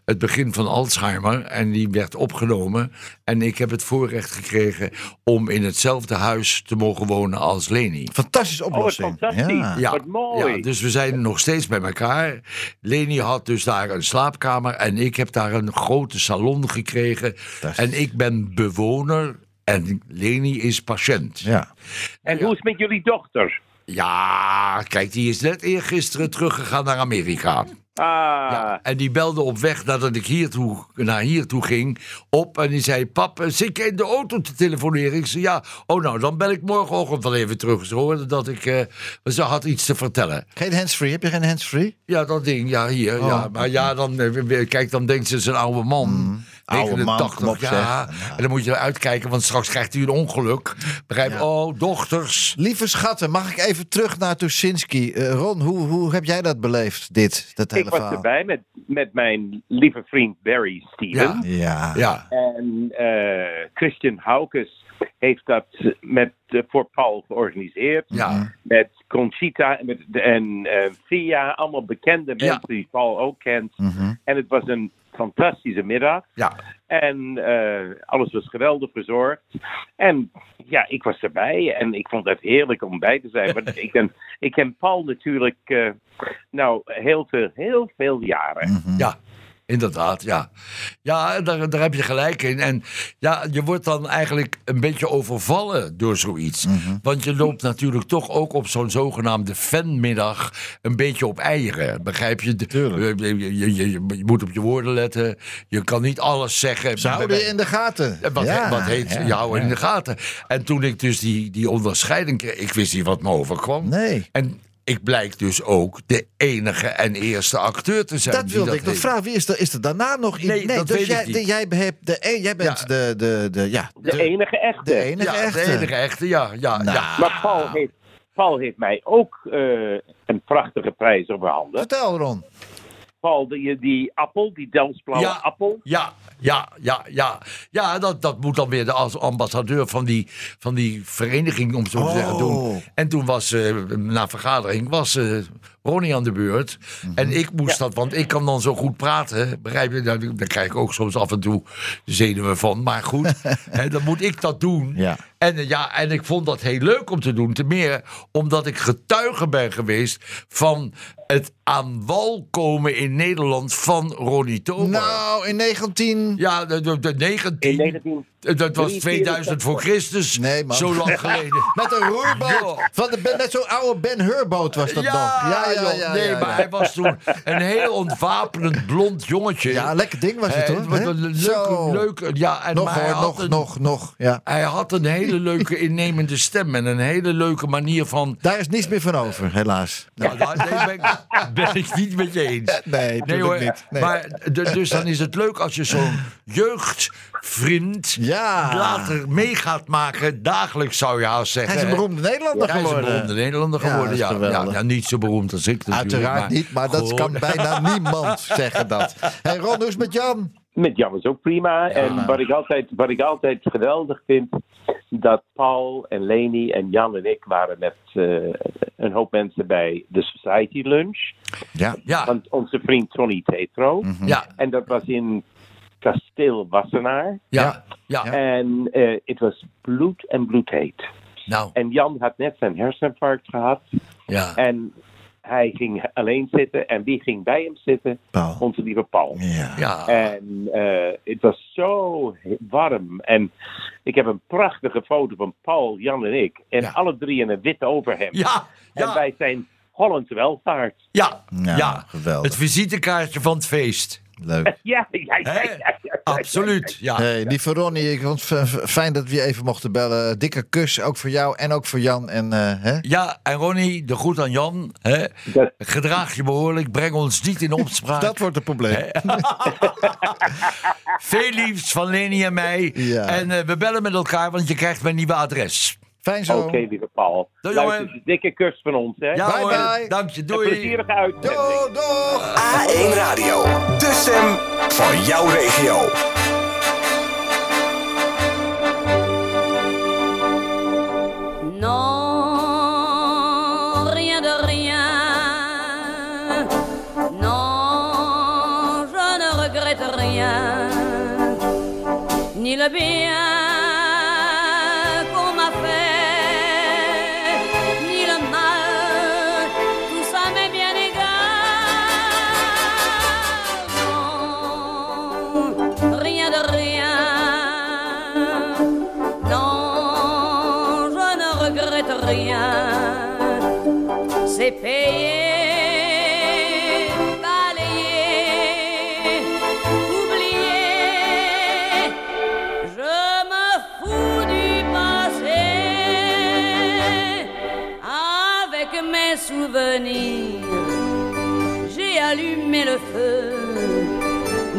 het begin van Alzheimer en die werd opgenomen. En ik heb het voorrecht gekregen om in hetzelfde huis te mogen wonen als Leni. Fantastische Oh, wat oplossing. fantastisch. Ja. Wat mooi. Ja, dus we zijn nog steeds bij elkaar. Leni had dus daar een slaapkamer en ik heb daar een grote salon gekregen. En ik ben bewoner en Leni is patiënt. Ja. En hoe is het met jullie dochter? Ja, kijk, die is net eergisteren teruggegaan naar Amerika. Ah, Ja, en die belde op weg nadat ik hier toe, naar hier toe ging op. En die zei: Pap, eh, zit je in de auto te telefoneren? Ik zei: Ja. Oh, nou, dan bel ik morgenochtend wel even terug. Ze hoorde dat ik. eh, ze had iets te vertellen. Geen handsfree? Heb je geen handsfree? Ja, dat ding, ja, hier. Oh. Ja. Maar ja, dan, eh, kijk, dan denkt ze: het is een oude man. Oude man, 89 kom op, jaar. zeg. En dan moet je eruit kijken, want straks krijgt hij een ongeluk. Begrijp je? Oh, dochters. Lieve schatten, mag ik even terug naar Tuschinski? Eh, Ron, hoe, hoe heb jij dat beleefd, dit, dat hele ik was verhaal? erbij met, met mijn lieve vriend Barry Steven. Ja. Ja. En eh, Christian Haukes heeft dat met, eh, voor Paul georganiseerd. Ja. Met Conchita en, met, en eh, Via, allemaal bekende Ja. mensen die Paul ook kent. En het was een fantastische middag. Ja. En eh, alles was geweldig verzorgd. En ja, ik was erbij en ik vond het heerlijk om bij te zijn. Want ik, ken, ik ken Paul natuurlijk eh, nou heel veel, heel veel jaren. Ja, inderdaad, ja. Ja, daar, daar heb je gelijk in. En ja, je wordt dan eigenlijk een beetje overvallen door zoiets. Want je loopt natuurlijk toch ook op zo'n zogenaamde fanmiddag een beetje op eieren. Begrijp je? Tuurlijk. Je, je, je, je- moet op je woorden letten. Je kan niet alles zeggen. Ze houden je in de gaten. Eh, Wat, Ja, wat heet ja, je houden in ja. de gaten. En toen ik dus die, die onderscheiding kreeg, ik wist niet wat me overkwam. Nee. En ik blijk dus ook de enige en eerste acteur te zijn. Dat wilde ik nog vragen. Wie is er, is er daarna nog iemand? Nee, dat dus weet jij, ik niet. de- jij, hebt de, e- jij bent Ja. de, de, de, ja, De enige echte. de enige ja, echte. de enige echte, ja. ja, Nou. ja. Maar Paul heeft, Paul heeft mij ook eh, een prachtige prijs overhandigd. Vertel Ron. Paul, die, die appel, die Delftsblauwe Ja. appel. Ja, ja, ja, ja. Ja, dat, dat moet dan weer de, als ambassadeur van die, van die vereniging, om zo te zeggen, Oh. doen. En toen was, eh, na vergadering, was eh, Ronnie aan de beurt. Mhm. En ik moest dat, want ik kan dan zo goed praten. Begrijp je? Daar, daar krijg ik ook soms af en toe de zenuwen van. Maar goed, hè, dan moet ik dat doen. Ja. En, eh, ja, en ik vond dat heel leuk om te doen. Ten meer omdat ik getuige ben geweest van het aan wal komen in Nederland van Ronnie Tober. Nou, in 19... Ja, de, de, de 19. In 19... Dat was 2000 voor Christus. Nee, man. Zo lang geleden. Met een roerboot. Ja. Van de, met zo'n oude Ben Hur boot was dat nog. Ja, ja, joh. ja. Nee, ja, maar ja. hij was toen een heel ontwapenend blond jongetje. Ja, lekker ding was het hoor. hè? een leuke, Zo. leuke, ja, en Nog maar hij hoor, had nog, een, nog, nog. Ja. Hij had een hele leuke innemende stem en een hele leuke manier van. Daar is niets meer van over, helaas. Nou, daar nee, ben, ik, ben ik niet met je eens. Nee, natuurlijk niet. Nee. Maar dus dan is het leuk als je zo'n jeugdvriend Ja. later mee gaat maken. Dagelijks zou je haast zeggen. Hij is een beroemde Nederlander Ja, hij is een geworden. beroemde Nederlander Ja, geworden. Ja, ja, niet zo beroemd als ik natuurlijk. Uiteraard maar niet, maar dat kan bijna niemand zeggen dat. Hey Ron, hoe is met Jan? Met Jan is ook prima. En wat ik, altijd, wat ik altijd geweldig vind, dat Paul en Leni en Jan en ik waren met eh, een hoop mensen bij de Society Lunch. Ja. Ja, Van onze vriend Tony Tetro. ja, En dat was in Kasteel Wassenaar. ja, ja. En eh, het was bloed en bloedheet. Nou, En Jan had net zijn herseninfarct gehad. ja. En hij ging alleen zitten. En wie ging bij hem zitten? Paul. Onze lieve Paul. Ja. Ja, En eh, het was zo warm. En ik heb een prachtige foto van Paul, Jan en ik. En Ja. alle drie in een wit overhemd. ja, En wij zijn Hollandse welvaart. ja, Ja, ja. geweldig. Het visitekaartje van het feest. Leuk. Ja, ja, ja. Ja, ja, ja, Absoluut, ja. Hey, lieve Ronnie, ik vond het fijn dat we je even mochten bellen. Dikke kus, ook voor jou en ook voor Jan. En, eh, hè? Ja, en Ronnie, de groet aan Jan. Hè? Dat- Gedraag je behoorlijk, breng ons niet in opspraak. Dat wordt het probleem. Veel liefs van Leni en mij. Ja. En eh, we bellen met elkaar, want je krijgt mijn nieuwe adres. Fijn zo. Oké, lieve Paul. Doei, Luister, een dikke kus van ons, hè? Ja Bye, bye. dank je, Een doei. plezierige uitzending. Doeg. A1 Radio, de stem van jouw regio. Ni le bien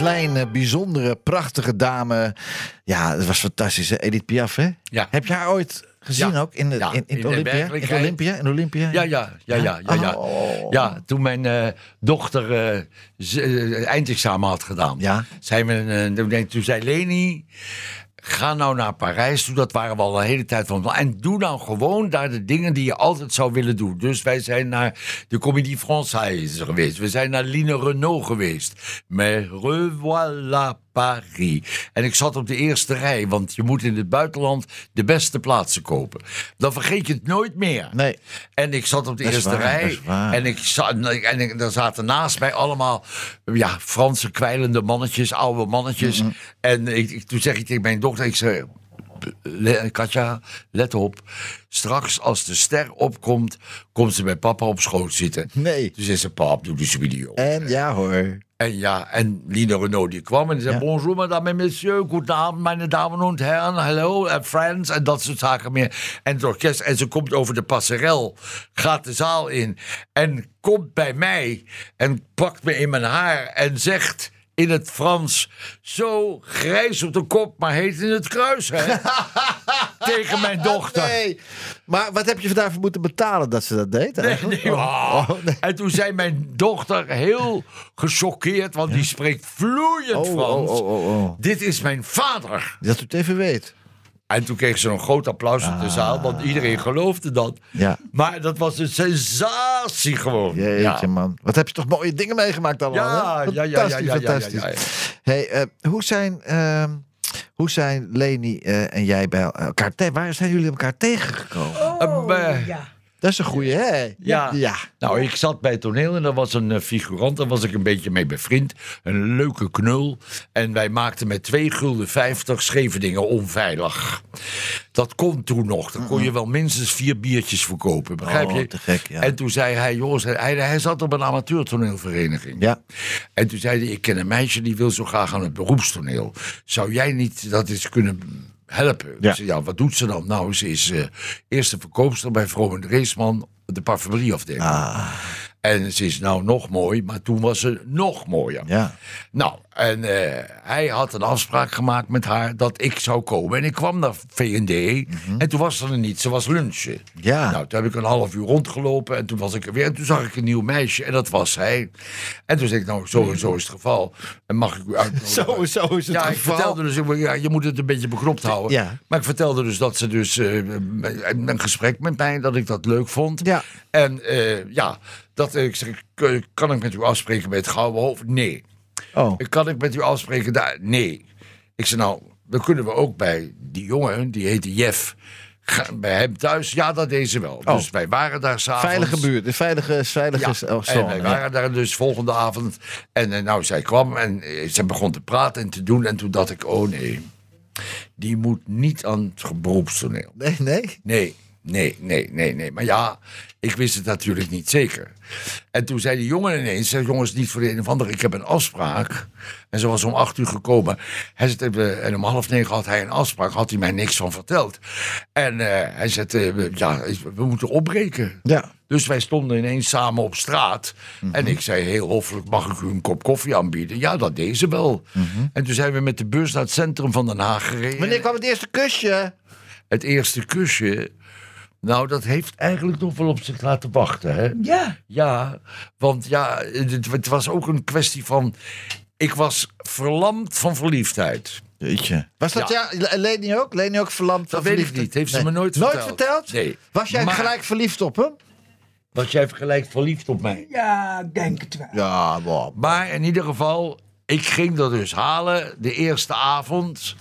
Kleine, bijzondere, prachtige dame. Ja, dat was fantastisch. Edith Piaf, hè? Ja. Heb je haar ooit gezien Ja. ook in, de, Ja, in, het Olympia? In. Olympia? In Olympia? Ja, ja, ja, ja, ja. Ja, Oh. ja toen mijn eh, dochter z- eh, eindexamen had gedaan, Ja. eh, toen- toen zei Leni, ga nou naar Parijs toe. Dat waren we al een hele tijd van. En doe nou gewoon daar de dingen die je altijd zou willen doen. Dus wij zijn naar de Comédie Française geweest. We zijn naar Line Renault geweest. Mais revoilà Paris. En ik zat op de eerste rij, want je moet in het buitenland de beste plaatsen kopen. Dan vergeet je het nooit meer. Nee. En ik zat op de Dat is eerste waar, rij. is. En, ik zat, en ik, er zaten naast mij allemaal ja, Franse kwijlende mannetjes, oude mannetjes. En ik, toen zeg ik tegen mijn dochter, ik. Le- Katja, let op. Straks als de ster opkomt, komt ze bij papa op schoot zitten. Nee. Toen zei ze, pap, doe eens video. En ja hoor. En ja, en Lina Renault die kwam en die zei... Ja. Bonjour, madame en monsieur, goedenavond, meine damen en heren, hallo, en friends, en dat soort zaken meer. En het orkest, en ze komt over de passerel, gaat de zaal in... en komt bij mij en pakt me in mijn haar en zegt in het Frans... zo grijs op de kop, maar heet in het kruis, hè? Tegen mijn dochter. Nee. Maar wat heb je daarvoor moeten betalen dat ze dat deed Nee, eigenlijk? nee, Oh, oh. oh, nee. En toen zei mijn dochter heel gechoqueerd, want die spreekt vloeiend Oh, Frans. Dit is mijn vader. Dat u het even weet. En toen kreeg ze een groot applaus op de zaal, want iedereen geloofde dat. Ah. Ja. Maar dat was een sensatie gewoon. Jeetje ja. man. Wat heb je toch mooie dingen meegemaakt allemaal. Ja, hè? ja, ja, ja, Fantastisch, ja, ja, ja, fantastisch. Hey, eh, hoe zijn... ehm, hoe zijn Leni eh, en jij bij elkaar tegen? Waar zijn jullie elkaar tegengekomen? Oh, eh, ja. Dat is een goeie, hè? Ja. ja. Nou, ik zat bij het toneel en er was een eh, figurant. Daar was ik een beetje mee bevriend. Een leuke knul. En wij maakten met 2 gulden 50 Scheveningen onveilig. Dat kon toen nog. Dan kon je wel minstens vier biertjes verkopen. Begrijp Oh, je? te gek, ja. En toen zei hij, joh, zei- hij, hij zat op een amateurtoneelvereniging. Ja. En toen zei hij, ik ken een meisje die wil zo graag aan het beroepstoneel. Zou jij niet dat eens kunnen helpen? Ja. Ja, wat doet ze dan? Nou, ze is eh, eerste verkoopster bij Vroom Reesman, de parfumerieafdeling. Ah, En ze is nou nog mooi, maar toen was ze nog mooier. ja. Nou, en eh, hij had een afspraak gemaakt met haar dat ik zou komen. En ik kwam naar V&D en toen was ze er niet. Ze was lunchen. Mhm. Ja. Nou, toen heb ik een half uur rondgelopen en toen was ik er weer. En toen zag ik een nieuw meisje en dat was hij. En toen zei ik, nou, zo en zo is het geval. En mag ik u uitnodigen? Zo, zo is het ja, ik geval. vertelde dus, ik- ja, je moet het een beetje bekropt houden. Ja. Maar ik vertelde dus dat ze dus eh, een gesprek met mij, dat ik dat leuk vond. Ja. En eh, ja, dat ik zeg, kan ik met u afspreken bij het Gouden Hoofd? Nee. Oh. Kan ik met u afspreken daar? Nee. Ik zei, nou, dan kunnen we ook bij die jongen, die heette Jeff, gaan bij hem thuis. Ja, dat deed ze wel. Oh. Dus wij waren daar s'avonds. Veilige buurt, de veilige, veilige Ja, oh, en wij ja. waren daar dus volgende avond. En eh, nou, zij kwam en eh, ze begon te praten en te doen. En toen dacht ik, oh nee, die moet niet aan het beroepstoneel. Nee, nee. Nee, nee, nee, nee, nee. Maar ja, ik wist het natuurlijk niet zeker. En toen zei die jongen ineens, zei, jongens, niet voor de een of ander, ik heb een afspraak. En ze was om acht uur gekomen. Hij zei, eh, en om half negen had hij een afspraak, had hij mij niks van verteld. En eh, hij zei, eh, ja, we moeten opbreken. Ja. Dus wij stonden ineens samen op straat. Mhm. En ik zei heel hoffelijk, mag ik u een kop koffie aanbieden? Ja, dat deed ze wel. En toen zijn we met de bus naar het centrum van Den Haag gereden. Mhm. Wanneer kwam het eerste kusje? Het eerste kusje, nou, dat heeft eigenlijk nog wel op zich laten wachten, hè? Ja. Ja, want ja, het, het was ook een kwestie van... Ik was verlamd van verliefdheid. Jeetje. Was dat ja, Leni ook? Leni ook verlamd Dat van weet ik verliefdheid? niet. Heeft ze me nooit Nooit verteld. verteld? Nee. Was jij Maar- gelijk verliefd op hem? Was jij gelijk verliefd op mij? Ja, ik denk het wel. Ja, wow. Maar in ieder geval, ik ging dat dus halen de eerste avond.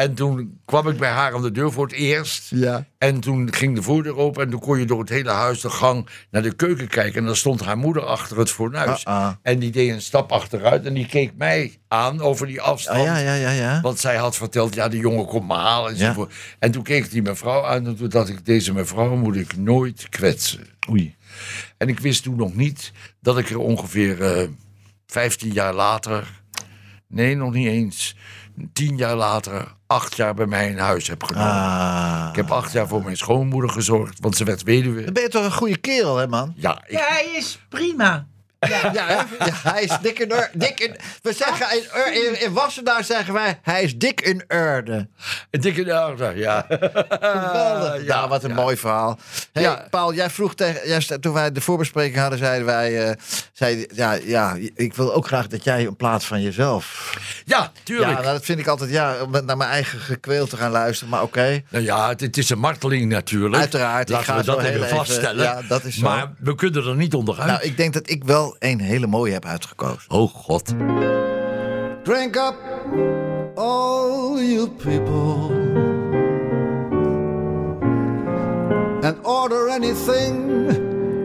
En toen kwam ik bij haar aan de deur voor het eerst. Ja. En toen ging de voordeur open en toen kon je door het hele huis de gang naar de keuken kijken. En dan stond haar moeder achter het fornuis. Ah, ah. En die deed een stap achteruit en die keek mij aan over die afstand. Ja, ja, ja, ja. Want zij had verteld, ja, de jongen komt me halen enzovoort. En toen keek die mevrouw aan en toen dacht ik, deze mevrouw moet ik nooit kwetsen. Oei. En ik wist toen nog niet dat ik er ongeveer eh 15 jaar later, nee, nog niet eens, 10 jaar later, acht jaar bij mij in huis heb genomen. Ah. Ik heb acht jaar voor mijn schoonmoeder gezorgd, want ze werd weduwe. Dan ben je toch een goede kerel, hè, man? Ja, ik, Ja, hij is prima. Ja, ja hij is dik in orde. Dik in, we zeggen in, in, in Wassenaar zeggen wij, hij is dik in orde. een dikke orde, ja. Geweldig. Ja, wat een mooi verhaal. Hey, Ja. Paul, jij vroeg tegen, jij, toen wij de voorbespreking hadden, zeiden wij, eh, zei, ja, ja, ik wil ook graag dat jij een plaats van jezelf. Ja, tuurlijk. Ja, nou, dat vind ik altijd, ja, om naar mijn eigen gekweel te gaan luisteren, maar oké. Nou ja, het, het is een marteling natuurlijk. Uiteraard, ik Laten ga we dat heel even even- vaststellen. ja, dat is zo. Maar we kunnen er niet onderuit. Nou, ik denk dat ik wel een hele mooie heb uitgekozen. Oh god. Drink up, all you people, and order anything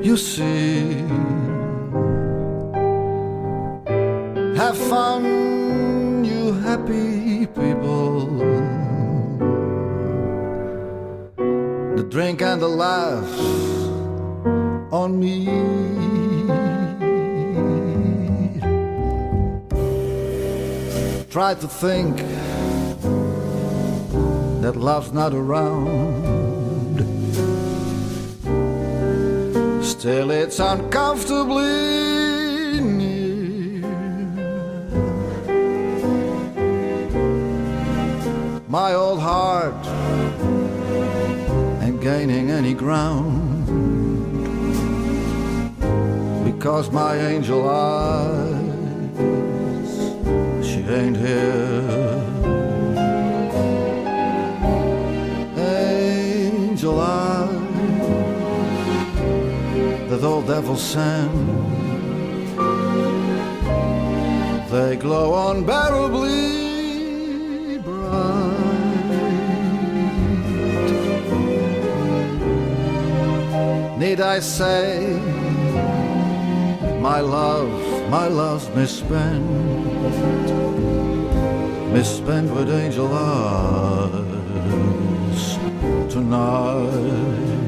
you see. Have fun, you happy people. The drink and the laugh on me. Try to think that love's not around. Still, it's uncomfortably near. My old heart ain't gaining any ground because my angel eyes ain't here. Angel eyes that old devil sent, they glow unbearably bright. Need I say, my love, my love's misspent? Misspent with angel eyes tonight.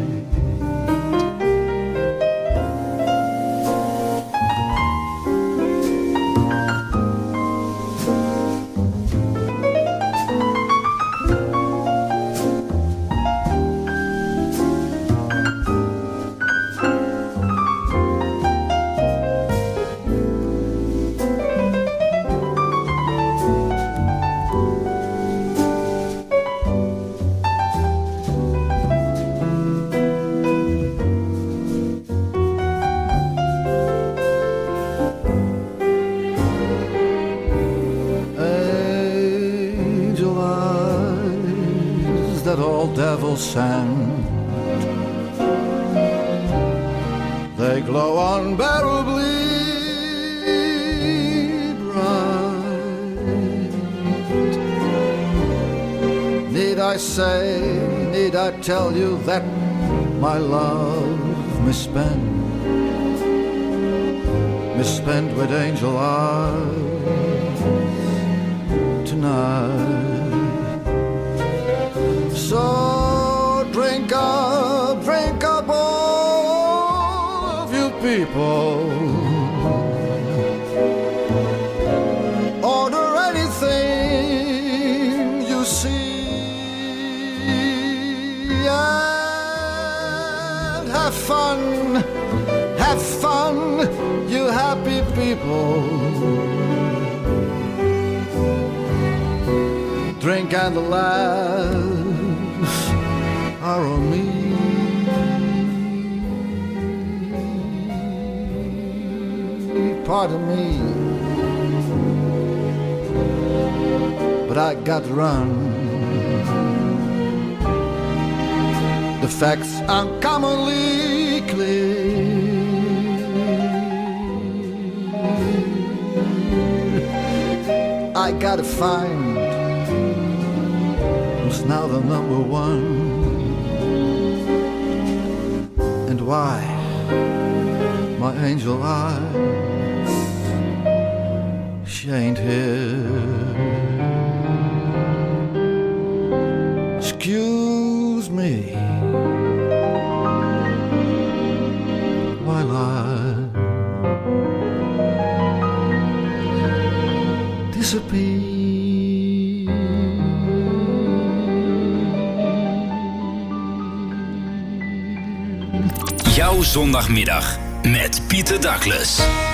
Sand. They glow unbearably bright. Need I say, need I tell you that my love misspent, misspent with angel eyes tonight? People. Order anything you see and have fun, have fun, you happy people. Drink and the laughs are on me. Pardon me, but I got to run. The facts uncommonly clear. I gotta find who's now the number one, and why, my angel eyes, ain't here. Excuse me while I disappear. Jouw zondagmiddag met Pieter Douglas.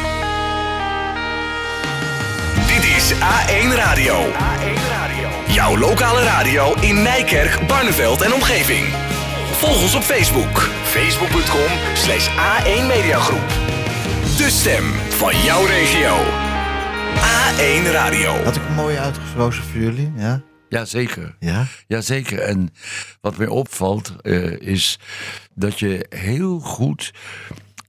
Dit is A1 Radio. Jouw lokale radio in Nijkerk, Barneveld en omgeving. Volg ons op Facebook. Facebook.com slash A1 Mediagroep. De stem van jouw regio. A1 Radio. Had ik een mooie uitgesproken voor jullie? Ja? Jazeker. Ja? Jazeker. En wat mij opvalt uh, is dat je heel goed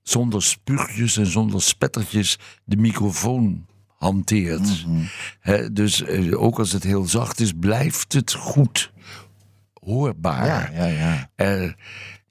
zonder spuugjes en zonder spettertjes de microfoon hanteert. Mm -hmm. He, dus uh, ook als het heel zacht is, blijft het goed hoorbaar. Ja, ja, ja.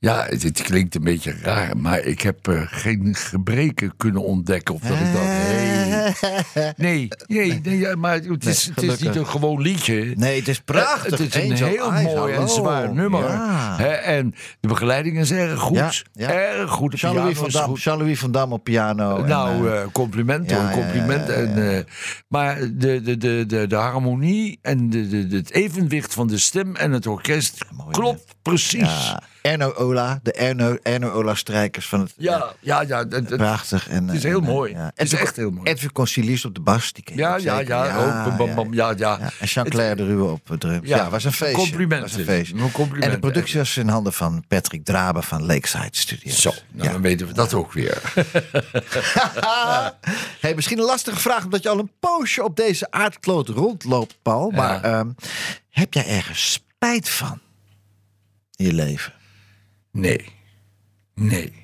Ja, het, het, klinkt een beetje raar, maar ik heb uh, geen gebreken kunnen ontdekken. Of dat ik dacht, hey. nee, nee, nee ja, maar het is, nee, het is niet een gewoon liedje. Nee, het is prachtig. Uh, het is een Angel heel Eyes, mooi hallo. en zwaar nummer. Ja. En de begeleiding is erg goed. Ja, ja. Erg goed. De Jean-Louis van, Dam, Jean van Dam op piano. Nou, en, uh, compliment hoor, compliment. En, maar de, de, de, de, de harmonie en de, de, de, het evenwicht van de stem en het orkest mooi, klopt precies. Erno Ola, de Erno, Erno Ola strijkers van het. Ja, ja, ja. Het, prachtig. En, het is heel en, mooi. Ja. Het is echt heel mooi. Edwin Conciliers op de bas. Die ken ja, ja, ja, ja, ook, bam, bam, ja, ja. ja. En Jean-Claire de Ruwe op drums. Ja, ja, was een feestje. Compliment. Was een feestje. Een compliment. En de productie was in handen van Patrick Draben van Lakeside Studios. Zo, nou, dan weten we dat ook weer. hey, misschien een lastige vraag, omdat je al een poosje op deze aardkloot rondloopt, Paul. Maar um, heb jij ergens spijt van in je leven? Nee. Nee.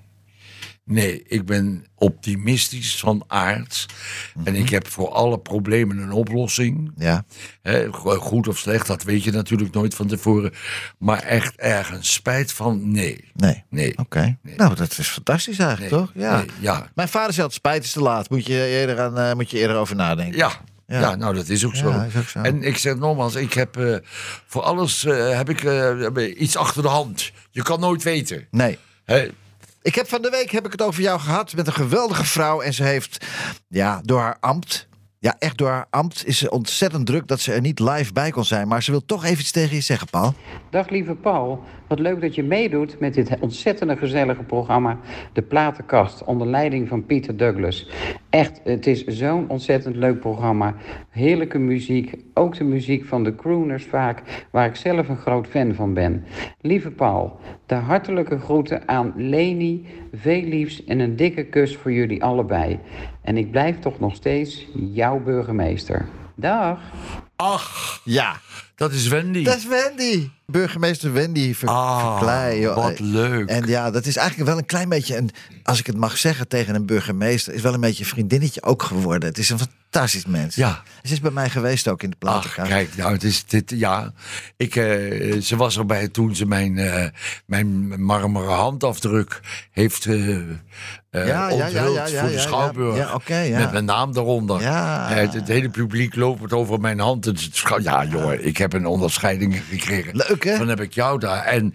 Nee, ik ben optimistisch van aard. Mm -hmm. En ik heb voor alle problemen een oplossing. Ja. He, goed of slecht, dat weet je natuurlijk nooit van tevoren. Maar echt ergens spijt van, nee. Nee. nee. Oké. Okay. Nee. Nou, dat is fantastisch eigenlijk, nee. toch? Ja. Ja. Mijn vader zei altijd, spijt is te laat. Moet je eerder, aan, uh, moet je eerder over nadenken. Ja. Ja. ja. nou dat is ook, ja, is ook zo. En ik zeg nogmaals, ik heb uh, voor alles uh, heb ik uh, iets achter de hand. Je kan nooit weten. Nee. Ik heb van de week heb ik het over jou gehad met een geweldige vrouw. En ze heeft ja, door haar ambt. Ja, echt door haar ambt is ze ontzettend druk dat ze er niet live bij kon zijn. Maar ze wil toch even iets tegen je zeggen, Paul. Dag lieve Paul. Wat leuk dat je meedoet met dit ontzettende gezellige programma De Platenkast onder leiding van Pieter Douglas. Echt, het is zo'n ontzettend leuk programma. Heerlijke muziek, ook de muziek van de crooners vaak, waar ik zelf een groot fan van ben. Lieve Paul, de hartelijke groeten aan Leni, veel liefs en een dikke kus voor jullie allebei. En ik blijf toch nog steeds jouw burgemeester. Dag. Ach, ja. Dat is Wendy. Dat is Wendy. Burgemeester Wendy Ver Ah, Verkleij, joh. wat leuk. En ja, dat is eigenlijk wel een klein beetje, een, als ik het mag zeggen tegen een burgemeester, is wel een beetje een vriendinnetje ook geworden. Het is een fantastisch mens. Ja. Ze is bij mij geweest ook in de platenkast. kijk, nou, het is dit, ja. Ik, eh, ze was erbij toen ze mijn, eh, mijn marmeren handafdruk heeft Ja, ja, ja, onthuld ja, ja, voor de Schouwburg. Met mijn naam eronder. Het, het hele publiek loopt over mijn hand. Het, ja, jongen, ik heb een onderscheiding gekregen. Leuk, hè? Dan heb ik jou daar. En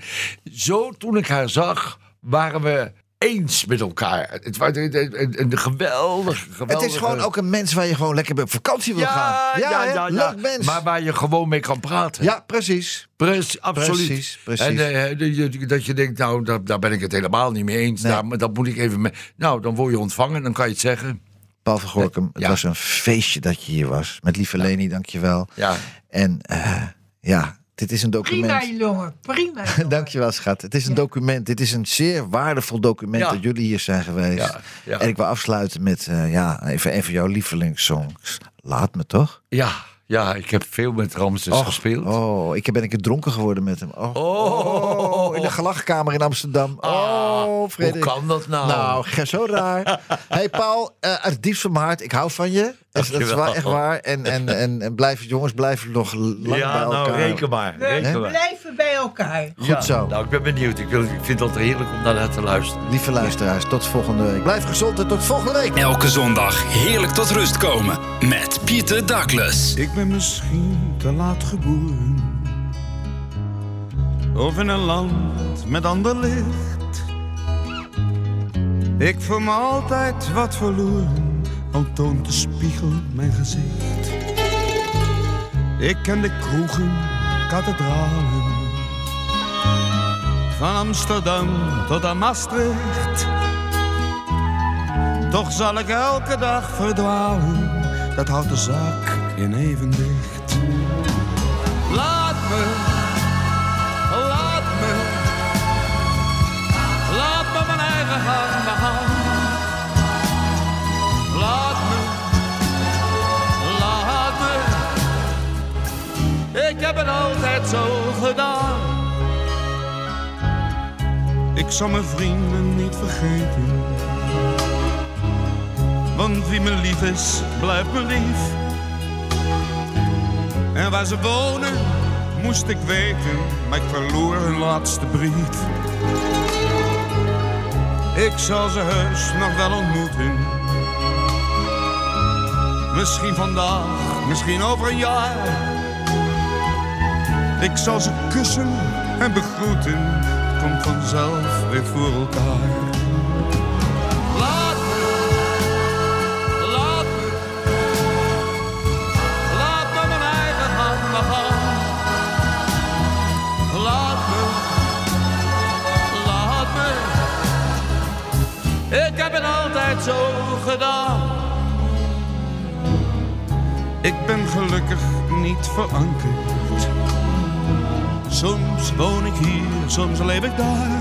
zo toen ik haar zag, waren we eens met elkaar. Het was een, een, geweldig, Het is gewoon ook een mens waar je gewoon lekker op vakantie wil ja, gaan. ja, ja, ja. Mens. Maar waar je gewoon mee kan praten. Ja, precies. Precies, absoluut. Precies, precies. En eh, dat je denkt, nou, daar, daar ben ik het helemaal niet mee eens. Nee. Daar, dat moet ik even mee. Nou, dan word je ontvangen, dan kan je het zeggen. Paul van Gorkum, het was een feestje dat je hier was. Met lieve Leni, dankjewel. Ja. En eh, ja, dit is een document. Prima, jongen. Prima. jongen. Dankjewel, schat. Het is een document. Dit is een zeer waardevol document Ja. dat jullie hier zijn geweest. Ja, ja. En ik wil afsluiten met eh, ja, even een van jouw lievelingssongs. Laat me toch? Ja, ja, ik heb veel met Ramses gespeeld. Oh, ik ben een keer dronken geworden met hem. Oh, Oh. in de gelachkamer in Amsterdam. Ah, oh, Hoe Frederik. kan dat nou? Nou, ge- zo raar. hey Paul, eh, uit het diepst van mijn hart, ik hou van je. Dat, is- dat is echt waar. En, en, en, en blijf, jongens, blijven nog lang bij ja, elkaar. nou, reken maar. We Reken maar. blijven bij elkaar. Goed Ja, zo. Nou, ik ben benieuwd. Ik, wil, ik vind het heerlijk om naar haar te luisteren. Lieve luisteraars, tot volgende week. Blijf gezond en tot volgende week. Elke zondag heerlijk tot rust komen met Pieter Douglas. Ik ben misschien te laat geboren. Of in een land met ander licht. Ik voel me altijd wat verloren, al de spiegel mijn gezicht. Ik ken de kroegen, kathedralen. Van Amsterdam tot aan Maastricht. Toch zal ik elke dag verdwalen, dat houdt de zaak in evenwicht. Laat me, Ik zal mijn vrienden niet vergeten. Want wie me lief is, blijft me lief. En waar ze wonen, moest ik weten, maar ik verloor hun laatste brief. Ik zal ze heus nog wel ontmoeten. Misschien vandaag, misschien over een jaar. Ik zal ze kussen en begroeten, komt vanzelf weer voor elkaar. Laat me, laat me, laat me mijn eigen maar gaan. Laat me, laat me, ik heb het altijd zo gedaan. Ik ben gelukkig niet verankerd. Soms woon ik hier, soms leef ik daar.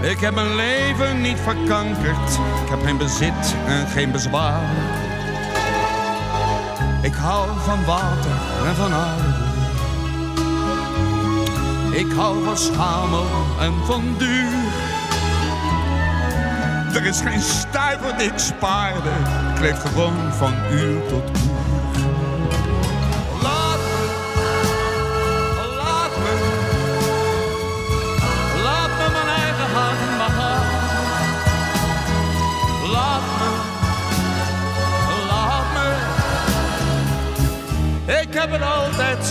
Ik heb mijn leven niet verkankerd. Ik heb geen bezit en geen bezwaar. Ik hou van water en van aarde. Ik hou van schamel en van duur. Er is geen stuiver die ik spaarde. Ik leef gewoon van uur tot uur.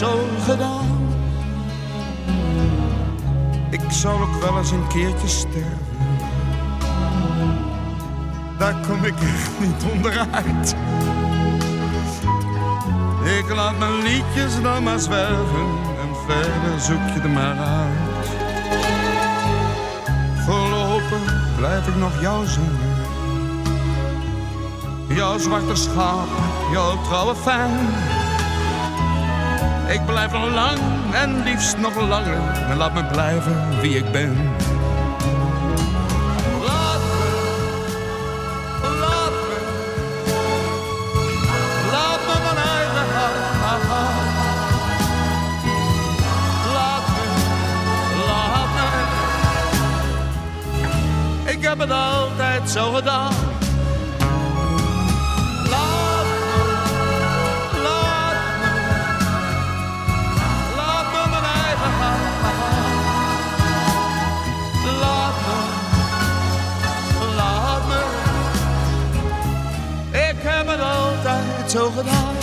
Zo gedaan. Ik zal ook wel eens een keertje sterven. Daar kom ik echt niet onderuit. Ik laat mijn liedjes dan maar zwerven en verder zoek je er maar uit. Voorlopig blijf ik nog jou zingen. Jouw zwarte schaap, jouw trouwe fan. Ik blijf al lang en liefst nog langer. En laat me blijven wie ik ben. Laat me, laat me, laat me mijn eigen hart. Laat me, laat me. Ik heb het altijd zo gedaan. Altijd zo gedaan.